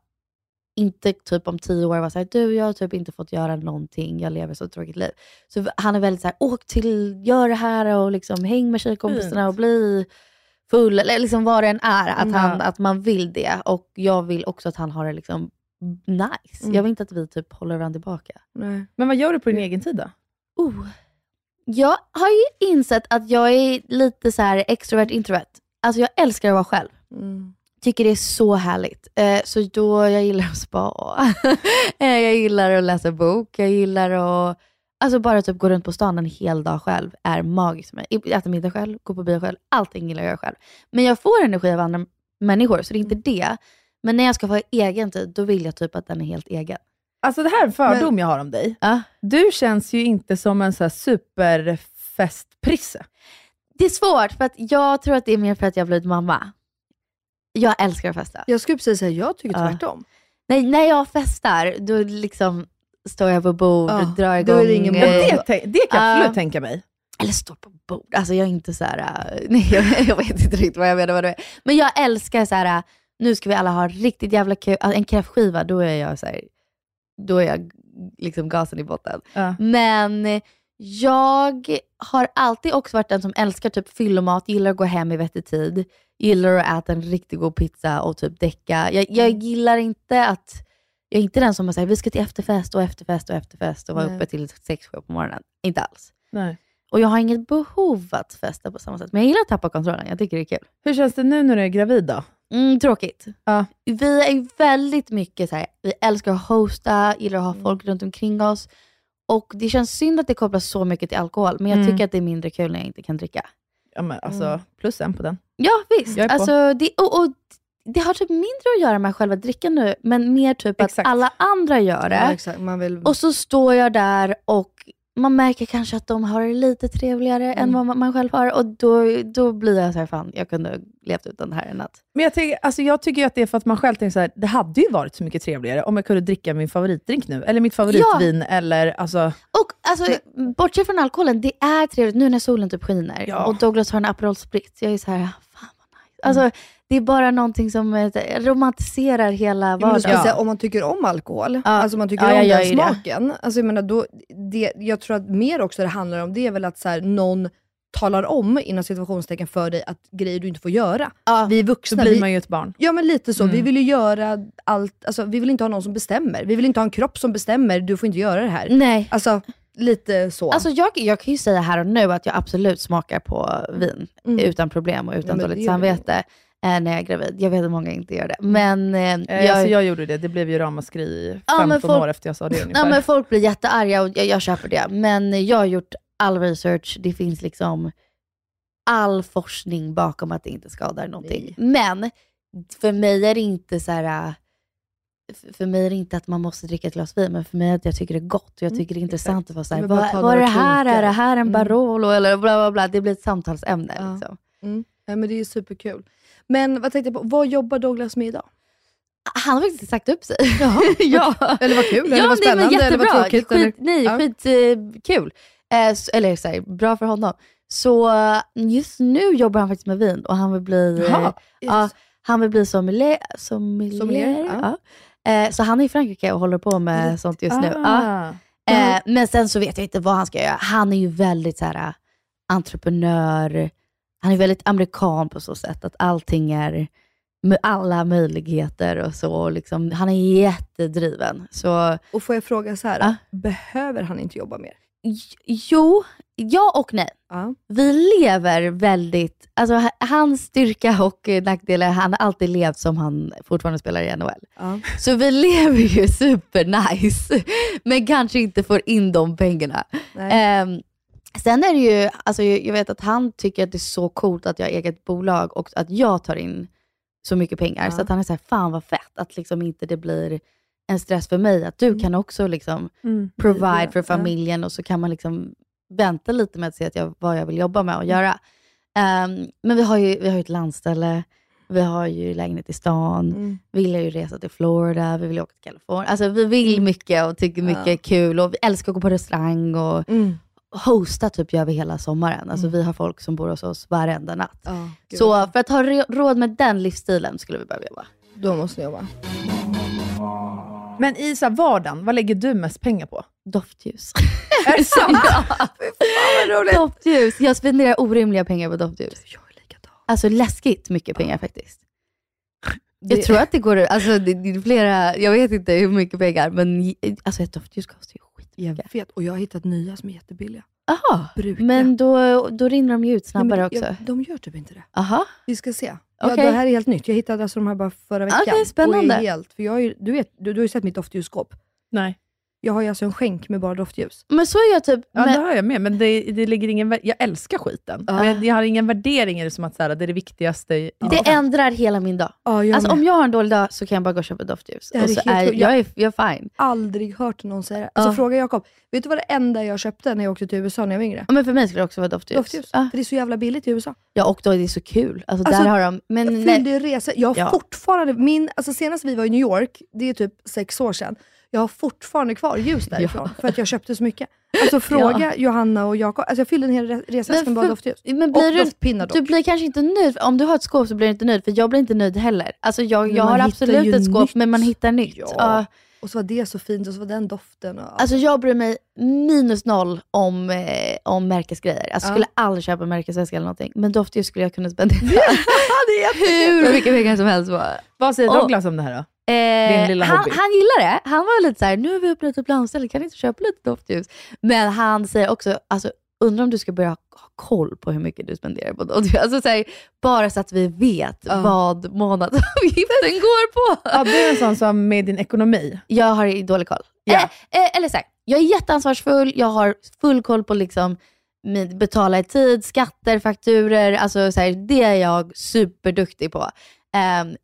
inte typ om tio år vara såhär, du jag har typ inte fått göra någonting, jag lever så tråkigt liv. Så han är väldigt såhär, åk till, gör det här och liksom häng med tjejkompisarna och bli full eller liksom vad det än är. Att, Mm. han, att man vill det. Och jag vill också att han har det liksom nice. Mm. Jag vill inte att vi typ håller varandra tillbaka. Nej. Men vad gör du på din egen tid då? Oh. Jag har ju insett att jag är lite så här extrovert introvert. Alltså jag älskar att vara själv. Mm. Tycker det är så härligt. Eh, så då, jag gillar att spa. eh, jag gillar att läsa bok. Jag gillar att alltså bara typ gå runt på stan en hel dag själv är magiskt för mig. Äta middag själv, gå på bio själv. Allting gillar jag att göra själv. Men jag får energi av andra människor, så det är inte det. Men när jag ska få egen tid, då vill jag typ att den är helt egen. Alltså det här är en fördom jag har om dig. Ja. Du känns ju inte som en så här superfestprisse. Det är svårt, för att jag tror att det är mer för att jag har blivit mamma. Jag älskar att festa. Jag skulle precis säga jag tycker Ja. tvärtom. Nej, när jag festar, då liksom står jag på bord och drar då igång. är det ingen. Det, det kan jag Ja. absolut tänka mig. Eller står på bord. Alltså jag är inte så här. äh, nej jag, jag vet inte riktigt vad jag menar vad det är. Men jag älskar så här. äh, nu ska vi alla ha riktigt jävla kul. Alltså, en kräftskiva, då är jag så här, då är jag liksom gasen i botten. Men jag har alltid också varit den som älskar typ fyllomat, gillar att gå hem i vettig tid, gillar att äta en riktigt god pizza och typ däcka. Jag, jag gillar inte att, jag är inte den som säger vi ska till efterfest och efterfest och efterfest och vara Nej. uppe till 6-7 på morgonen. Inte alls. Nej. Och jag har inget behov att festa på samma sätt. Men jag gillar att tappa kontrollen. Jag tycker det är kul. Hur känns det nu när du är gravid då? Mm, tråkigt. Ja. Vi är väldigt mycket så här, vi älskar att hosta, gillar att Mm. ha folk runt omkring oss. Och det känns synd att det kopplas så mycket till alkohol, men jag Mm. tycker att det är mindre kul när jag inte kan dricka. Ja, men alltså, Mm. plus en på den. Ja visst. Alltså, det, och, och, det har typ mindre att göra med själva drickan nu, men mer typ Exakt. att alla andra gör det. Ja, vill... Och så står jag där och man märker kanske att de har det lite trevligare Mm. än vad man- man själv har. Och då, då blir jag så här, fan jag kunde levt utan det här en natt. Men jag, tycker, alltså jag tycker att det är för att man själv tänker så här, det hade ju varit så mycket trevligare om jag kunde dricka min favoritdrink nu, eller mitt favoritvin, eller alltså... Och alltså, bortsett från alkoholen, det är trevligt nu när solen typ skiner Ja. och Douglas har en Aperol Spritz. Jag är så här, fan vad nice. Alltså, det är bara någonting som eh, romantiserar hela Ja, då vardagen. jag säga, om man tycker om alkohol, alltså om man tycker Ja, om den ju det. smaken, alltså jag menar då, det, jag tror att mer också det handlar om, det är väl att så här, någon talar om, inom situationstecken för dig, att grejer du inte får göra. Vi är Då vuxna. blir vi, man ju ett barn. Ja men lite så, Mm. vi vill ju göra allt, alltså, vi vill inte ha någon som bestämmer. Vi vill inte ha en kropp som bestämmer, du får inte göra det här. Nej. Alltså lite så. Alltså jag, jag kan ju säga här och nu att jag absolut smakar på vin Mm. utan problem och Ja, utan men dåligt det samvete eh, när jag är gravid. Jag vet att många inte gör det. Men, eh, Eh, jag, alltså jag gjorde det, det blev ju ramaskri Ja, 15 men folk- år efter jag sa det ungefär. ja, men folk blir jättearga och jag, jag köper det. Men jag har gjort all research. Det finns liksom all forskning bakom att det inte skadar någonting. Men för mig är det inte så här... f- För mig är det inte att man måste dricka ett glas vin, men för mig är det att jag tycker det är gott och jag tycker det är intressant att vara såhär, vad, är det här? Är det här en Mm. Barolo? Eller bla bla bla. Det blir ett samtalsämne. Ja. Liksom. Mm. Ja, men det är superkul. Men vad tänkte jag på, vad jobbar Douglas med idag? Han har faktiskt sagt upp sig. Jaha, ja. Eller vad kul, ja, eller vad nej, spännande, eller jättebra. vad tråkigt. Skit, eller? Nej, Ja. skitkul. Eh, s- eller så här, bra för honom. Så eh, just nu jobbar han faktiskt med vin och han vill bli, Jaha, eh, han vill bli sommelier. sommelier, Sommelier, ja. Eh, så han är i Frankrike och håller på med sånt just nu. Ah. Eh, men sen så vet jag inte vad han ska göra. Han är ju väldigt så här, entreprenör. Han är väldigt amerikan på så sätt att allting är med alla möjligheter och så. Liksom, han är jättedriven. Så Och får jag fråga så här, Ja. behöver han inte jobba mer? jo, ja och nej. Ja. Vi lever väldigt, alltså hans styrka och nackdel är att han har alltid levt som han fortfarande spelar i NHL. Ja. Så vi lever ju super nice, men kanske inte får in de pengarna. Nej. Sen är det ju, alltså jag vet att han tycker att det är så coolt att jag har eget bolag och att jag tar in så mycket pengar. Ja. Så att han är såhär, fan vad fett att liksom inte det blir en stress för mig. Att du kan också liksom Mm. provide Ja, för ja. familjen och så kan man liksom vänta lite med att se att jag, vad jag vill jobba med och göra. Ehm, men vi har, ju, vi har ett landställe, vi har ju lägenhet i stan, Mm. vi vill ju resa till Florida, vi vill åka till Kalifornien. Alltså vi vill mycket och tycker mycket är kul och vi älskar att gå på restaurang och Mm. Hosta typ gör vi hela sommaren. Alltså vi har folk som bor hos oss varenda natt. Ja, gud. Så för att ha råd med den livsstilen skulle vi behöva jobba. Då måste ni jobba. Men i så här vardagen, vad lägger du mest pengar på? Doftljus. Är det sant? ja. Doftljus. Jag spenderar orimliga pengar på doftljus. Jag är likadan. Alltså läskigt mycket pengar faktiskt. Jag Det- tror att det går, alltså det, det är flera, jag vet inte hur mycket pengar, men alltså ett doftljus kostar ju. Jag vet, och jag har hittat nya som är jättebilliga. Bruka. men då, då rinner de ju ut Nej, men snabbare också. jag- De gör typ inte det. Aha. Vi ska se. Ja, Okej. det här är helt nytt. Jag hittade alltså de här bara förra veckan. Okej, spännande. Och är helt, för jag ju, du, vet, du, du har ju sett mitt doftljusskåp. Nej. Jag har ju alltså en skänk med bara doftljus. Men så är jag typ, Ja, men, det har jag med, men det, det ligger ingen, jag älskar skiten. Ja. Men jag har ingen värdering i det som att så här, det är det viktigaste. i- det ändrar hela min dag. Ja, jag Alltså om jag har en dålig dag så kan jag bara gå och köpa doftljus. Det Och är så är, jag, är, jag är fine. aldrig hört någon säga det. Alltså Ja. fråga Jakob. Vet du vad det enda jag köpte när jag åkte till USA när jag var yngre? Ja, Men för mig skulle det också vara doftljus. Doftljus. Ja. För det är så jävla billigt i USA. ja, och då är det så kul. Alltså, Alltså, där har de... Men, fyllde ju resor. Jag har Ja. fortfarande, min, alltså senast vi var i New York, det är typ sex år sedan, jag har fortfarande kvar ljus därifrån för att jag köpte så mycket. Alltså fråga Johanna och Jakob. Alltså jag fyllde en hel re- resväska med bara doftljus. men blir och du, doftpinnar dock. du blir kanske inte nöjd. Om du har ett skåp så blir du inte nöjd, för jag blir inte nöjd heller. Alltså jag, jag har absolut ett skåp, nytt. men man hittar nytt. Ja. Ja. Och så var det så fint och så var den doften. Och, Alltså jag bryr mig minus noll om, eh, om märkesgrejer. Alltså Ja. skulle aldrig köpa märkesväska eller någonting. Men doftljus skulle jag kunna spendera hur mycket pengar som helst på. Vad säger Och- Douglas om det här då? Eh, han, han gillar det. Han var lite så här: nu har vi öppnat upp landstället, kan ni inte köpa lite doftljus? Men han säger också, alltså, undrar om du ska börja ha koll på hur mycket du spenderar på doftljus. Alltså, så här, bara så att vi vet Ja. vad månadsavgiften går på. Ja, du är en sån som med din ekonomi. Jag har dålig koll. Ja. Eh, eh, eller så här, jag är jätteansvarsfull, jag har full koll på liksom betala i tid, skatter, fakturer. Alltså, så här, det är jag superduktig på. Ehm,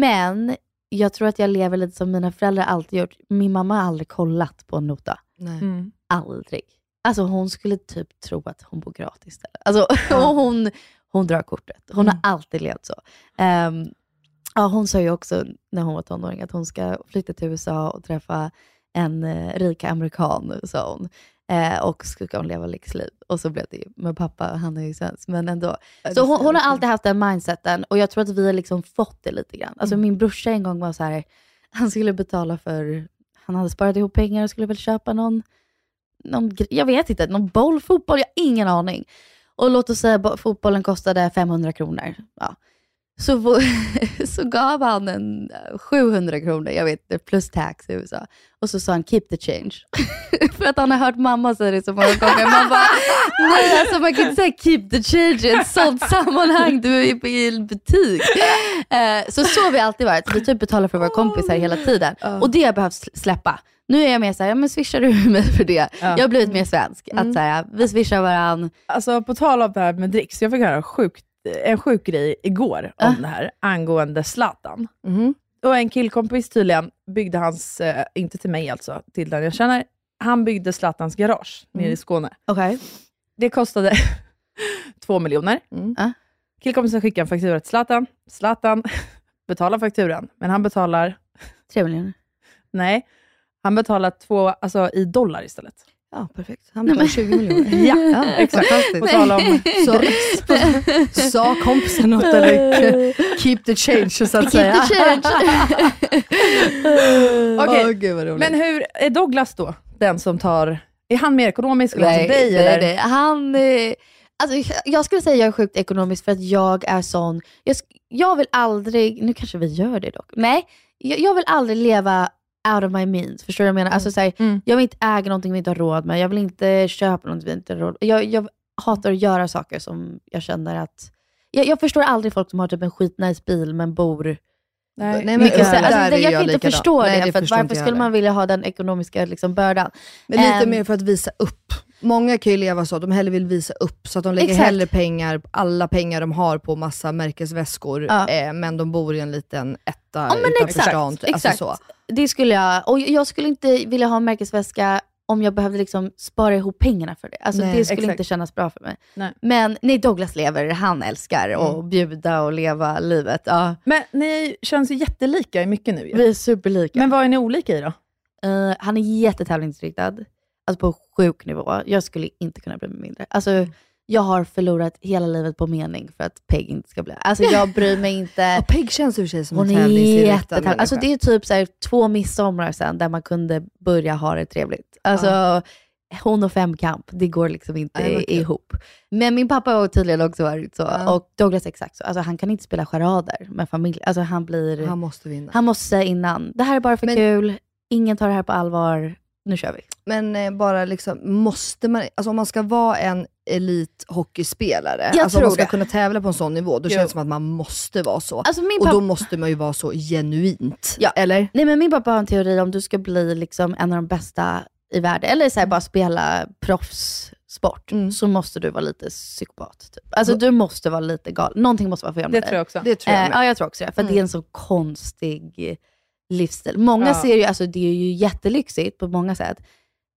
men jag tror att jag lever lite som mina föräldrar alltid gjort. Min mamma har aldrig kollat på en nota. Nej. Mm. Aldrig. Alltså hon skulle typ tro att hon bor gratis. Där. Alltså, och hon, hon drar kortet. Hon har alltid levt så. Ehm, ja, hon sa ju också när hon var tonåring att hon ska flytta till USA och träffa en eh, rik amerikan, sa hon. Eh, och så ska hon leva lyxliv. Och så blev det ju. Men pappa, han är ju svensk, men ändå. Så hon, hon har alltid haft den mindseten och jag tror att vi har liksom fått det lite grann. Alltså min brorsa en gång var så här, han skulle betala för, han hade sparat ihop pengar och skulle väl köpa någon, någon jag vet inte, någon boll, fotboll, jag har ingen aning. Och låt oss säga fotbollen kostade 500 kronor. Ja. Så, så gav han en eh, 700 kronor, jag vet inte, plus tax i USA. Och så sa han keep the change. För att han har hört mamma säga det så många gånger. Man bara, nej alltså man kan inte säga keep the change i ett sånt sammanhang. Du är i en butik. Eh, så så har vi alltid varit. Vi typ betalar för våra kompisar hela tiden. Och det har jag behövt släppa. Nu är jag mer såhär, ja men swishar du mig för det? Jag har blivit mer svensk. Att såhär, vi swishar varandra. Alltså på tal om det här med dricks, jag fick höra sjukt, en sjuk grej igår om det här angående Zlatan. Mhm. Och en killkompis tydligen byggde hans, eh, inte till mig alltså, till den jag känner, han byggde Zlatans garage nere i Skåne. Okej. Det kostade två miljoner. Mm. Ja. Killkompisen skickade en faktura till Zlatan. Zlatan betalar fakturan, men han betalar, Tre miljoner. nej, han betalar två, alltså i dollar istället. Ja, perfekt. Han betalar 20 miljoner. Ja, exakt. På tal om Så, sa kompisen något eller keep the change så att säga. Keep the change. Okej, vad roligt. Men hur är Douglas då? Den som tar... Är han mer ekonomisk Nej, dig? nej, eller? nej. Han, eh, alltså, jag skulle säga att jag är sjukt ekonomisk för att jag är sån, jag, jag vill aldrig, nu kanske vi gör det dock, nej, jag, jag vill aldrig leva out of my means. Förstår du vad jag menar? Alltså, så här, Mm. Jag vill inte äga någonting vi inte har råd med, jag vill inte köpa någonting vi inte har råd med. Jag, jag hatar att göra saker som jag känner att, jag, jag förstår aldrig folk som har typ en skitnice bil men bor Nej, men mycket alltså, det, jag jag kan inte förstå Nej, det, det för att förstår varför skulle heller. man vilja ha den ekonomiska liksom, bördan? Men lite Ehm, mer för att visa upp. Många kan ju leva så, att de hellre vill visa upp, så att de lägger Exakt. hellre pengar, alla pengar de har på massa märkesväskor, Ja. eh, men de bor i en liten etta Ja, utanför exakt, stan. Alltså exakt. så. Det skulle jag, och jag skulle inte vilja ha en märkesväska om jag behövde liksom spara ihop pengarna för det. Alltså Nej, det skulle exakt. inte kännas bra för mig. Nej. Men nej, Douglas lever, han älskar att bjuda och leva livet. Ja, Men ni känns ju jättelika i mycket nu ju. vi är superlika. Men vad är ni olika i då? Eh, han är jättetävlingsinriktad, alltså på sjuk nivå. Jag skulle inte kunna bli mindre. Alltså, jag har förlorat hela livet på mening för att Peg inte ska bli... Alltså jag bryr mig inte. Ja, Peg känns i och för sig som Hon en tävlingsinriktad. Alltså det är typ så här, två midsommar sedan där man kunde börja ha det trevligt. Alltså, hon och femkamp, det går liksom inte Nej, ihop. Men min pappa har tydligen också varit så. Ja. Och Douglas exakt så. Alltså, han kan inte spela charader med familj. Alltså, han, blir, Han måste vinna. han måste säga innan, det här är bara för Men- kul, ingen tar det här på allvar, nu kör vi. Men eh, bara liksom, måste man, alltså om man ska vara en elithockeyspelare, Jag alltså om man ska det. kunna tävla på en sån nivå, då Jo. känns det som att man måste vara så. Alltså, min och då måste man ju vara så genuint. Ja. Eller? Nej men min pappa har en teori om du ska bli liksom en av de bästa i världen, eller så här, bara spela proffssport, Mm. så måste du vara lite psykopat. Typ. Alltså du måste vara lite galen. Någonting måste vara fel med Det dig. tror jag också. Det tror jag Eh, med. ja, jag tror också det. För Mm. det är en så konstig eh, livsstil. Många Ja. ser ju, alltså det är ju jättelyxigt på många sätt,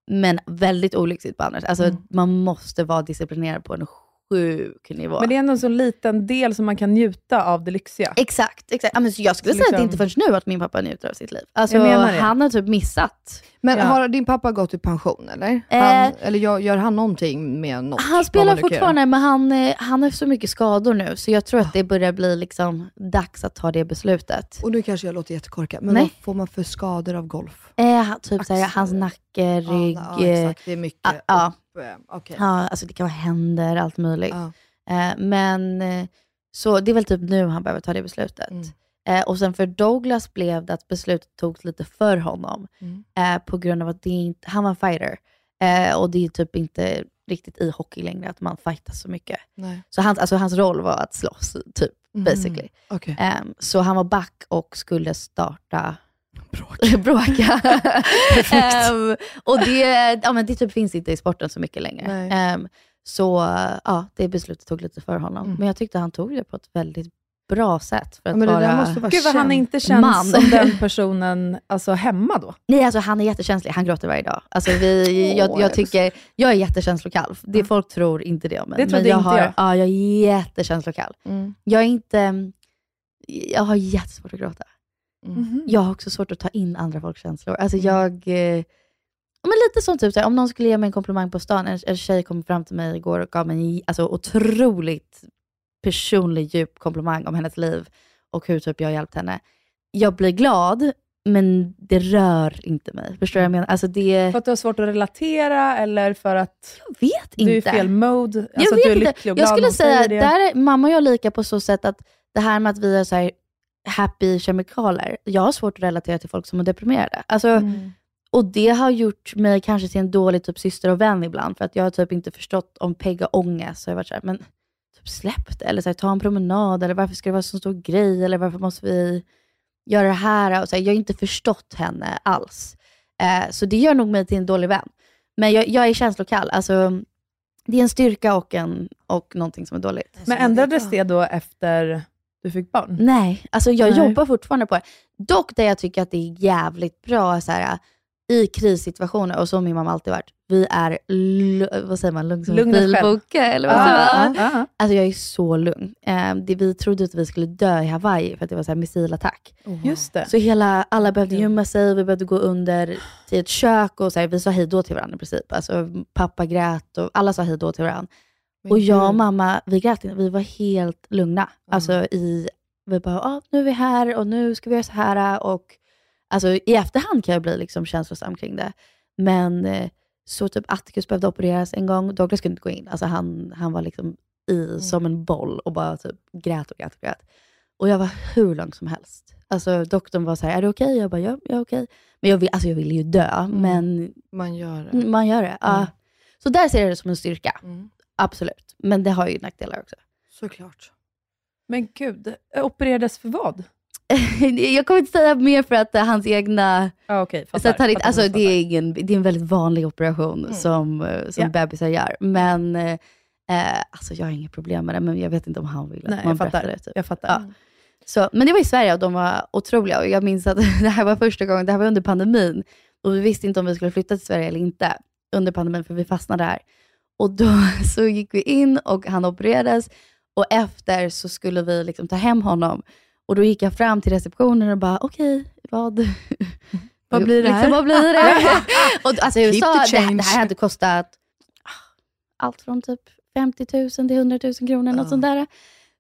men väldigt olyxigt på sätt. Alltså Mm. man måste vara disciplinerad på en sjuk nivå. Men det är ändå en så liten del som man kan njuta av det lyxiga. Exakt, exakt. Ja, men så jag skulle Så säga att det liksom- inte förrän nu att min pappa njuter av sitt liv. Alltså, Jag menar det. han har typ missat. Men Ja. har din pappa gått i pension eller? Eh. Han, eller gör, gör han någonting med något? Han spelar fortfarande, men han, eh, han har så mycket skador nu, så jag tror att det börjar bli liksom dags att ta det beslutet. Och nu kanske jag låter jättekorkad, men Nej. vad får man för skador av golf? Eh, typ såhär, hans nacke, rygg, Ja, ja, eh, exakt. Det är mycket. ah, ja. Eh, okej. ja, alltså det kan vara händer, allt möjligt. Ja. Eh, men eh, så det är väl typ nu han behöver ta det beslutet. Mm. Eh, och sen för Douglas blev det att beslutet togs lite för honom. Mm. Eh, på grund av att det inte, han var en fighter. Eh, och det är typ inte riktigt i hockey längre att man fightas så mycket. Nej. Så hans, alltså hans roll var att slåss, typ, Mhm. basically. Okej. Ehm, så han var back och skulle starta Bråk. bråka. Perfekt. Ehm, och det, ja, men det typ finns inte i sporten så mycket längre. Ehm, så ja, det beslutet tog lite för honom. Mm. Men jag tyckte han tog det på ett väldigt bra sätt. För att Ja, men det där vara... måste vara Gud vad han inte känns Man. som den personen alltså, hemma då. Nej, alltså han är jättekänslig. Han gråter varje dag. Alltså, vi, Åh, jag, jag tycker, jag är jättekänslokall. Det, Folk tror inte det om mig. Det trodde men jag inte har, jag. Ja, jag är jättekänslokall. Mm. Jag är inte... Jag har jättesvårt att gråta. Mm. Jag har också svårt att ta in andra folks känslor. Alltså Mm. jag... Eh, men lite som typ, så här, om någon skulle ge mig en komplimang på stan. En, en tjej kom fram till mig igår och gav mig en alltså, otroligt personlig, djup komplimang om hennes liv och hur typ jag har hjälpt henne. Jag blir glad, men det rör inte mig. Förstår du vad jag menar? Alltså det... För att du har svårt att relatera eller för att Jag vet inte. du är i fel mode? Alltså jag att vet du är inte. lycklig och glad Jag skulle säga att där är mamma och jag lika på så sätt att det här med att vi är så här happy kemikaler. Jag har svårt att relatera till folk som är deprimerade. Alltså, Mm. Och det har gjort mig kanske till en dålig typ syster och vän ibland. För att jag har typ inte förstått om Peg har ångest. Så jag har varit så här, men typ släpp det. Eller så här, ta en promenad. Eller varför ska det vara så stor grej? Eller varför måste vi göra det här? Och så här, jag har inte förstått henne alls. Eh, så det gör nog mig till en dålig vän. Men jag, jag är känslokall. Alltså, det är en styrka och, en, och någonting som är dåligt. Men ändrades det då efter du fick barn? Nej, alltså jag Nej. jobbar fortfarande på det. Dock där jag tycker att det är jävligt bra så här, i krissituationer, och så har min mamma alltid varit, vi är, vad säger man, lugn som en pilbåge, eller vad Ja, säger man? ja, ja. Alltså jag är så lugn. Eh, det, vi trodde att vi skulle dö i Hawaii för att det var så här missilattack. Just det. Så hela, alla behövde gömma sig, vi behövde gå under till ett kök och så här, vi sa hej då till varandra i princip. Alltså, pappa grät och alla sa hej då till varandra. Och jag och mamma, vi grät inte, vi var helt lugna. Alltså i, vi bara, ah, nu är vi här och nu ska vi göra så här. Och, alltså, I efterhand kan jag bli liksom känslosam kring det. Men eh, så typ Atticus behövde opereras en gång, Douglas kunde inte gå in. Alltså, han, han var liksom i som en boll och bara typ grät och grät och grät. Och jag var hur lång som helst. Alltså doktorn var så här, är det okej? Jag bara, ja, jag är okej. Men jag, vill, alltså, jag ville ju dö, men Man gör det. man gör det. Ja. Mm. Så där ser jag det som en styrka. Mm. Absolut. Men det har ju nackdelar också. Såklart. Men gud, opererades för vad? jag kommer inte säga mer för att hans egna... Ja, okej, så att han fattar, alltså, fattar. det, är ingen, det är en väldigt vanlig operation Mm. som, eh, som Ja. bebisar gör. Men eh, eh, alltså, jag har inget problem med det, men jag vet inte om han vill att Nej, man jag fattar. berättar det. Typ. Jag fattar. Ja. Så, men det var i Sverige och de var otroliga. Och jag minns att det här var första gången, det här var under pandemin. Och vi visste inte om vi skulle flytta till Sverige eller inte under pandemin, för vi fastnade här. Och då så gick vi in och han opererades. Och efter så skulle vi liksom ta hem honom. Och då gick jag fram till receptionen och bara, okej, vad... Vad blir det här? Liksom, vad blir det? och, alltså, i USA, det, det här hade kostat ah, allt från typ 50 000 till 100 000 kronor, något Ja. sånt där.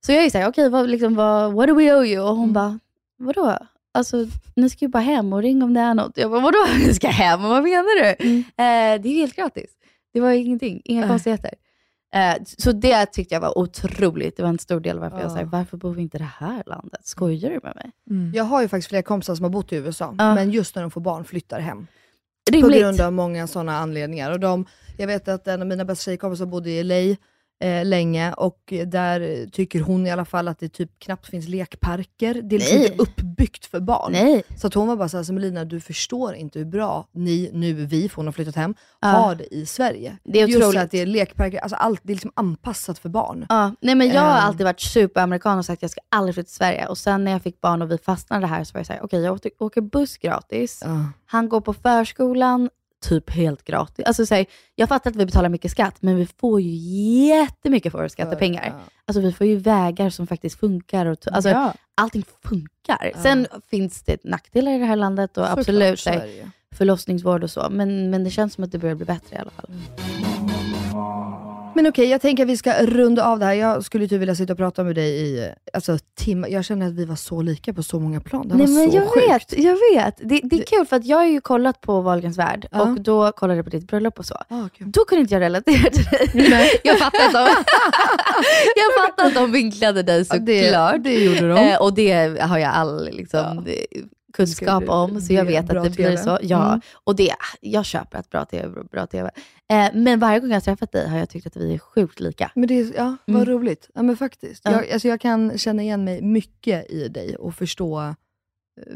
Så jag är såhär, okej, vad, liksom, vad, what do we owe you? Och hon Mm. bara, vadå? Alltså, ni ska ju bara hem och ring om det är något. Jag bara, vadå? Ni ska hem? Vad menar du? Mm. Eh, det är ju helt gratis. Det var ingenting, inga Nej. konstigheter. Eh, så det tyckte jag var otroligt. Det var en stor del varför jag Ja. sa, varför bor vi inte i det här landet? Skojar du med mig? Jag har ju faktiskt flera kompisar som har bott i USA, men just när de får barn flyttar hem. På Rimligt. grund av många sådana anledningar. Och de, jag vet att en av mina bästa tjejkompisar bodde i LA eh, länge och där tycker hon i alla fall att det typ knappt finns lekparker. Det är liksom Nej. inte uppbyggt för barn. Nej. Så att hon var bara såhär, Melina du förstår inte hur bra ni, nu vi, för hon har flyttat hem, Ja. har det i Sverige. Det är Just otroligt. att det är lekparker, alltså allt, det är liksom anpassat för barn. Ja, nej men jag har Ehm. alltid varit superamerikan och sagt att jag ska aldrig flytta till Sverige. Och sen när jag fick barn och vi fastnade här så var jag såhär, okej jag åker, åker buss gratis. Ja. Han går på förskolan, typ helt gratis. Alltså, så här, jag fattar att vi betalar mycket skatt, men vi får ju jättemycket för våra skattepengar. Ja. Alltså vi får ju vägar som faktiskt funkar. Och alltså, Ja. Allting funkar. Ja. Sen finns det nackdelar i det här landet och Såklart, absolut så här, förlossningsvård och så. Men, men det känns som att det börjar bli bättre i alla fall. Men okej, jag tänker att vi ska runda av det här. Jag skulle typ vilja sitta och prata med dig i alltså, timmar. Jag känner att vi var så lika på så många plan. Det Nej, var men så jag sjukt. vet, jag vet. Det, det är kul för att jag har ju kollat på Wahlgrens värld Ja. och då kollade jag på ditt bröllop och så. Ah, kul. Då kunde inte jag relatera till dig. Jag fattar att de, jag fattar att de vinklade dig Ja, det- såklart. det gjorde de. Eh, och det har jag all liksom, eh, kunskap om, så jag vet att det blir TV. så. Ja, Mm. och det, jag köper att bra TV är bra TV. Eh, men varje gång jag har träffat dig har jag tyckt att vi är sjukt lika. Men det är, ja, vad Mm. roligt. Ja men faktiskt. Ja. Jag, alltså, jag kan känna igen mig mycket i dig och förstå eh,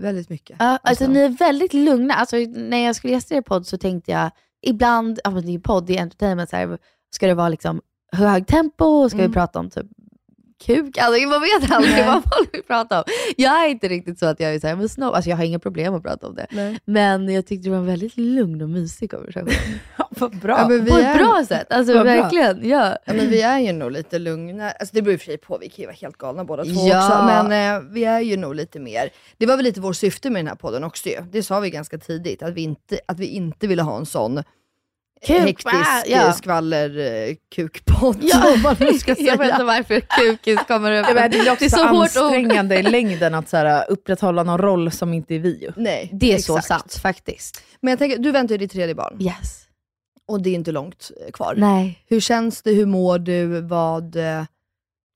väldigt mycket. Ja, alltså, ni är väldigt lugna. Alltså, när jag skulle gästa er podd så tänkte jag, ibland, ja, men det är ju podd, det är entertainment, så här, ska det vara liksom hög tempo? Ska Mm. vi prata om typ kuk? Alltså, man vet aldrig Nej. vad folk vill prata om. Jag är inte riktigt så att jag är så här, men snobb, alltså, jag har inga problem att prata om det. Nej. Men jag tyckte det var en väldigt lugn och mysig konversation. Vad bra. Ja, men vi På är- ett bra sätt, alltså Vad bra. verkligen. Ja. Ja, men vi är ju nog lite lugna. Alltså, det beror i och för sig på, vi kan ju vara helt galna båda två Ja. också. Men eh, vi är ju nog lite mer, det var väl lite vår syfte med den här podden också ju. Det sa vi ganska tidigt, att vi inte, att vi inte ville ha en sån Kuk, hektisk va? ja. Ja. skvaller eh. Ja. Om man nu ska säga. Jag vet inte varför kukis kommer upp. Ja, det är också det är så hårt ansträngande i längden att så här, upprätthålla någon roll som inte är vi. Nej, Det är så exakt. sant faktiskt. Men jag tänker, du väntar ju ditt tredje barn Yes. och det är inte långt eh, kvar. Nej. Hur känns det? Hur mår du? Vad... eh,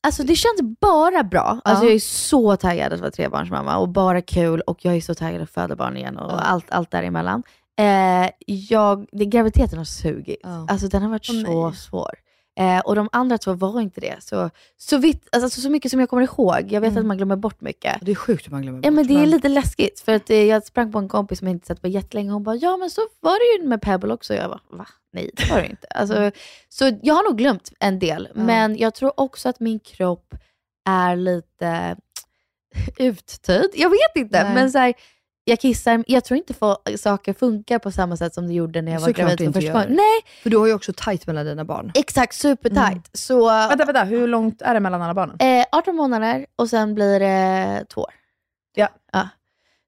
Alltså det känns bara bra. Alltså Ja. jag är så taggad att vara trebarnsmamma och bara kul och jag är så taggad att föda barn igen och Ja. allt, allt däremellan. Eh, jag, det, graviditeten har sugit. Ja. Alltså den har varit Åh, så nej. svår. Eh, och de andra två var inte det. Så, så, vitt, alltså, så mycket som jag kommer ihåg. Jag vet Mm. att man glömmer bort mycket. Det är sjukt hur man glömmer Ja bort, men det är lite läskigt för att eh, jag sprang på en kompis som jag inte sett på jättelänge och hon bara ja men så var det ju med Pebble också. Jag bara va? Nej det var det inte. Alltså, så jag har nog glömt en del Ja. men jag tror också att min kropp är lite uttöjd. Jag vet inte Nej. men så här, jag kissar, jag tror inte saker funkar på samma sätt som det gjorde när jag var Såklart gravid för första gången. Nej, För du har ju också tight mellan dina barn. exakt supertight. Mm. Så Vänta, vänta, hur långt är det mellan alla barnen? Eh, 18 månader och sen blir det två år. Ja. ja.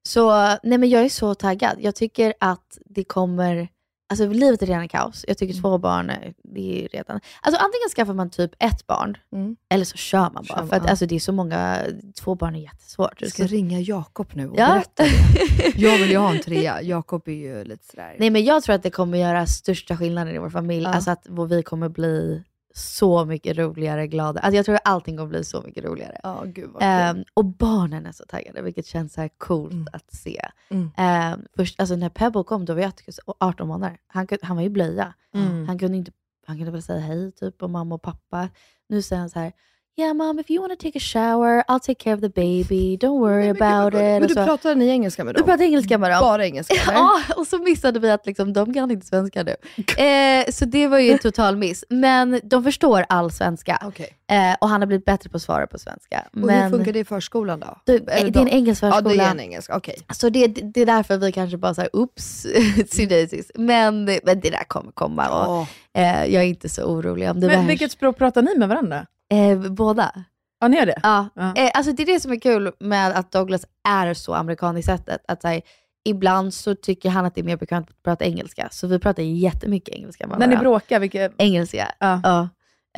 Så nej men jag är så taggad. Jag tycker att det kommer... Alltså livet är redan kaos. Jag tycker två barn, är- det är redan... Alltså antingen skaffar man typ ett barn, Mm. eller så kör man bara. Kör man, för att ja. alltså, det är så många... Två barn är jättesvårt. Du ska Så- ringa Jakob nu och Ja. berätta det. Jag vill ju ha en trea. Jakob är ju lite sådär... Nej men jag tror att det kommer göra största skillnaden i vår familj. Ja. Alltså att vi kommer bli så mycket roligare, glada. Alltså jag tror att allting kommer bli så mycket roligare. Ja, gud. Ehm, och barnen är så taggade, vilket känns så här coolt Mm. att se. Mm. Ehm, först, alltså när Pebble kom, då var jag 18 månader. Han, kunde- han var ju blöja. Mm. Han kunde inte han kunde väl säga hej typ och mamma och pappa. Nu säger han så här, Yeah mom, if you want to take a shower, I'll take care of the baby. Don't worry about it. Men du så- pratar ni engelska med dem? du pratar engelska med dem. Bara engelska? Ja, och så missade vi att liksom, de kan inte svenska nu. Eh, så det var ju en total miss. Men de förstår all svenska. Okej. Eh, och han har blivit bättre på att svara på svenska. Och men hur funkar det i förskolan då? det, Eller det är en engelsk Ja, förskola. det är en engelsk. Okej. Så det, det är därför vi kanske bara säger oops, sydaisies. Men, men det där kommer komma och Åh. eh, jag är inte så orolig om det Men värst. vilket språk pratar ni med varandra? Eh, båda. Ja, ni gör det? Ja. Ja. Eh, alltså det är det som är kul med att Douglas är så amerikan i sättet. Att, här, ibland så tycker han att det är mer bekvämt att prata engelska, så vi pratar jättemycket engelska med När ni bråkar, vilket... Engelska. Ja. Ja.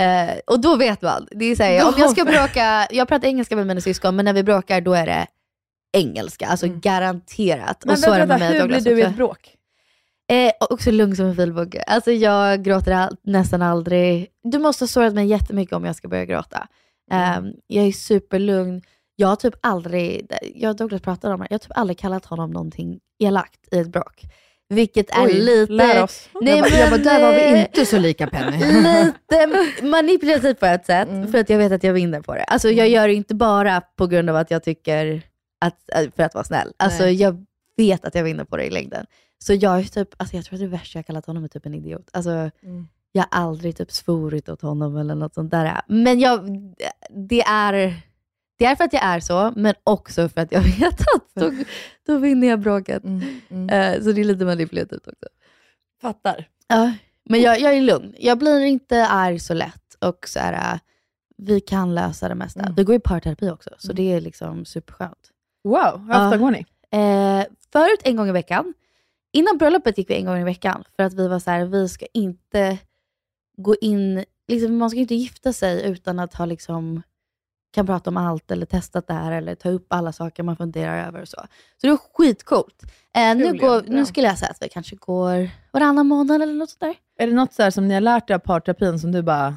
Eh, och då vet man. Det är så här, om jag ska bråka, jag pratar engelska med mina syskon, men när vi bråkar då är det engelska. Alltså garanterat. Men och så är det vänta, med hur blir Douglas du i ett bråk? Eh, också lugn som en filbugge. Alltså jag gråter all, nästan aldrig. Du måste ha sårat mig jättemycket om jag ska börja gråta. Mm. Eh, jag är superlugn. Jag har typ aldrig, jag och Douglas pratade om det, jag har typ aldrig kallat honom någonting elakt i ett bråk. Vilket är Oj, lite... lär oss. Nej, jag, bara, men, jag bara, där var vi eh, inte så lika Penny. lite manipulativt på ett sätt, för att jag vet att jag vinner på det. Alltså jag gör det inte bara på grund av att jag tycker att, äh, för att vara snäll. Alltså Nej. jag vet att jag vinner på det i längden. Så jag är typ, alltså jag tror att det värsta jag kallat honom är typ en idiot. Alltså jag har aldrig typ svorit åt honom eller något sånt där. Men jag, det är, det är för att jag är så, men också för att jag vet att då, då vinner jag bråket. Eh, så det är lite manipulativt också. Fattar. Ja, men jag, jag är lugn. Jag blir inte arg så lätt och så här, vi kan lösa det mesta. Vi går i parterapi också, så det är liksom superskönt. Wow, hur ofta går ni? Eh, förut en gång i veckan. Innan bröllopet gick vi en gång i veckan för att vi var så här, vi ska inte gå in, liksom, man ska inte gifta sig utan att ha liksom kan prata om allt eller testat det här eller ta upp alla saker man funderar över och så. Så det var skitcoolt. Eh, nu, går, nu skulle jag säga att vi kanske går varannan månad eller något sådär. Är det något så som ni har lärt er av parterapin som du bara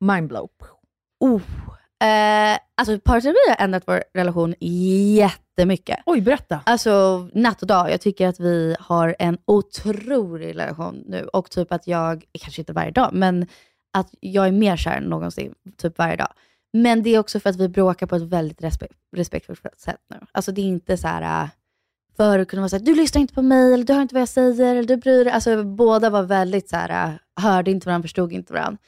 mindblow? Oh. Eh, alltså parterapi har ändrat vår relation jättemycket. Oj, berätta. Alltså natt och dag. Jag tycker att vi har en otrolig relation nu. Och typ att jag, kanske inte varje dag, men att jag är mer kär än någonsin typ varje dag. Men det är också för att vi bråkar på ett väldigt respekt, respektfullt sätt nu. Alltså det är inte så här... Förr kunde man säga du lyssnar inte på mig, eller du hör inte vad jag säger, eller du bryr dig. Alltså båda var väldigt så här, äh, hörde inte varandra, förstod inte varandra.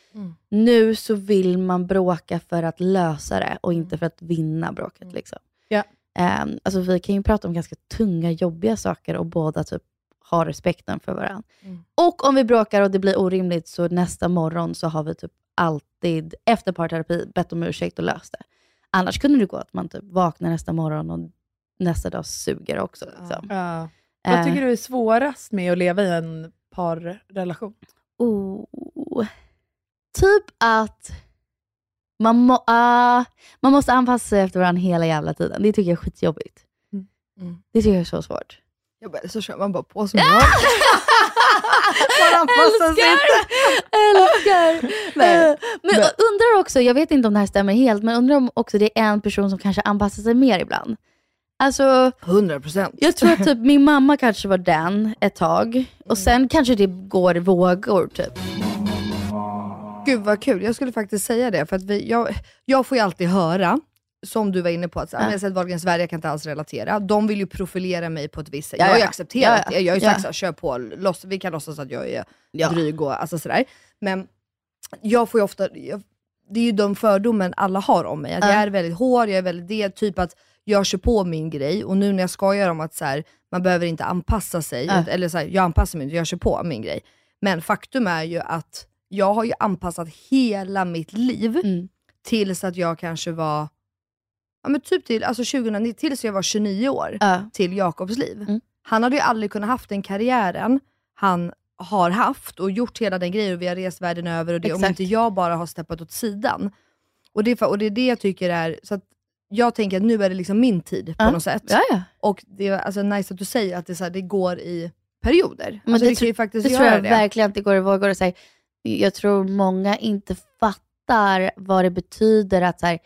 Nu så vill man bråka för att lösa det och inte för att vinna bråket. Liksom. Ja. Ehm, alltså vi kan ju prata om ganska tunga, jobbiga saker och båda typ har respekten för varandra. Och om vi bråkar och det blir orimligt så nästa morgon så har vi typ alltid efter parterapi bett om ursäkt och löst det. Annars kunde det gå att man typ vaknar nästa morgon och nästa dag suger också. Liksom. Ja. Vad Eh. tycker du är svårast med att leva i en parrelation? Oh. Typ att man, må, ah, man måste anpassa sig efter varandra hela jävla tiden. Det tycker jag är skitjobbigt. Mm. Det tycker jag är så svårt. Jag bara, så kör man bara på som jag. man anpassar sig inte. Älskar! Nej. Eh, Men jag undrar också, jag vet inte om det här stämmer helt, men undrar om också det är en person som kanske anpassar sig mer ibland. Alltså, 100 procent. jag tror att typ min mamma kanske var den ett tag och sen kanske det går i vågor typ. Gud vad kul, jag skulle faktiskt säga det. För att vi, jag, jag får ju alltid höra, som du var inne på, att ja. jag har sett Wahlgrens värld, jag kan inte alls relatera. De vill ju profilera mig på ett visst sätt. Ja, jag har ju ja. accepterat Ja, ja. det. Jag har ju Ja. sagt såhär, kör på, loss, vi kan låtsas att jag är Ja. dryg och alltså sådär. Men jag får ju ofta, jag, det är ju de fördomen alla har om mig. Att Ja. jag är väldigt hård, jag är väldigt det, typ att jag kör på min grej och nu när jag skojar om att så här, man behöver inte anpassa sig, Ja. eller så här, jag anpassar mig inte, jag kör på min grej. Men faktum är ju att jag har ju anpassat hela mitt liv Mm. tills att jag kanske var, ja men typ till, alltså 2009, tills jag var 29 år, Ja. till Jakobs liv. Mm. Han hade ju aldrig kunnat haft den karriären han har haft och gjort hela den grejen och vi har rest världen över och det, om Exakt. inte jag bara har steppat åt sidan. Och det, är och det är det jag tycker är, så jag tänker att nu är det liksom min tid på Ja. något sätt. Ja, ja. Och det är alltså nice att du säger att det, så här, det går i perioder. Men alltså, det det, ju faktiskt Det tror jag det. verkligen att det går i vågor. Jag tror många inte fattar vad det betyder att så här,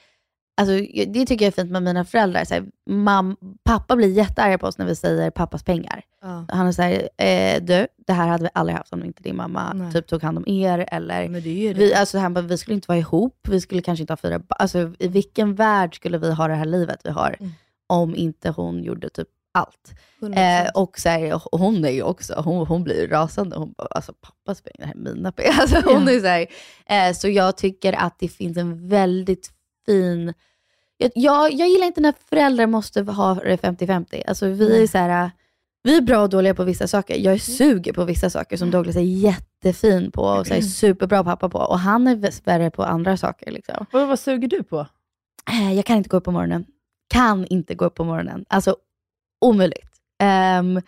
Alltså, det tycker jag är fint med mina föräldrar. Så här, mam, pappa blir jättearg på oss när vi säger pappas pengar. Ja. Han såhär, eh, du, det här hade vi aldrig haft om inte din mamma Nej. typ tog hand om er. Eller, Men det är ju det. vi, alltså, han bara, vi skulle inte vara ihop, vi skulle kanske inte ha fyra alltså, I vilken värld skulle vi ha det här livet vi har Mm. om inte hon gjorde typ allt? 100%. Eh, och så här, hon är ju också, hon, hon blir ju rasande. Hon bara, alltså pappas pengar, det här är mina pengar. Alltså, hon är så, här, eh, så jag tycker att det finns en väldigt fin... Jag, jag, gillar inte när föräldrar måste ha det 50-50. Alltså, vi är så här, vi är bra och dåliga på vissa saker. Jag är suger på vissa saker som Douglas är jättefin på och så här, superbra pappa på. Och han är värre på andra saker. Liksom. Vad, vad suger du på? Eh, Jag kan inte gå upp på morgonen. Kan inte gå upp på morgonen. Alltså omöjligt. Um,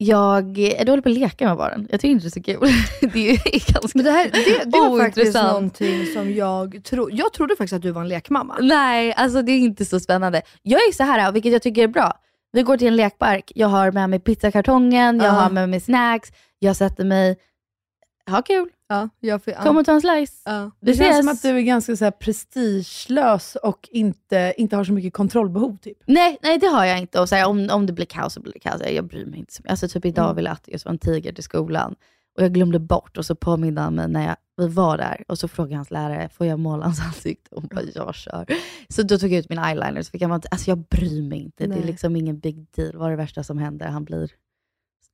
jag är dålig på att leka med barnen. Jag tycker inte det är så kul. det är ganska Men det, här, det, det var faktiskt någonting som jag trodde, jag trodde faktiskt att du var en lekmamma. Nej, alltså det är inte så spännande. Jag är så här, vilket jag tycker är bra. Vi går till en lekpark, jag har med mig pizzakartongen, jag Ja. har med mig snacks, Jag sätter mig, ha kul, Ja, jag får, kom och ta en slice. ja. Det Vi känns som att du är ganska så här prestigelös och inte, inte har så mycket kontrollbehov. Typ. Nej, nej det har jag inte. Och så här, om, om det blir kaos så blir det kaos. Jag bryr mig inte. så mycket. Alltså typ idag Mm. ville Attius vara en tiger till skolan. Och jag glömde bort och så påminde han mig när jag, vi var där. Och så frågade hans lärare, får jag måla hans ansikte? Och hon bara, jag kör. Så då tog jag ut min eyeliner. Så fick jag, alltså jag bryr mig inte. Det är Nej. liksom ingen big deal. Vad är det värsta som händer? Han blir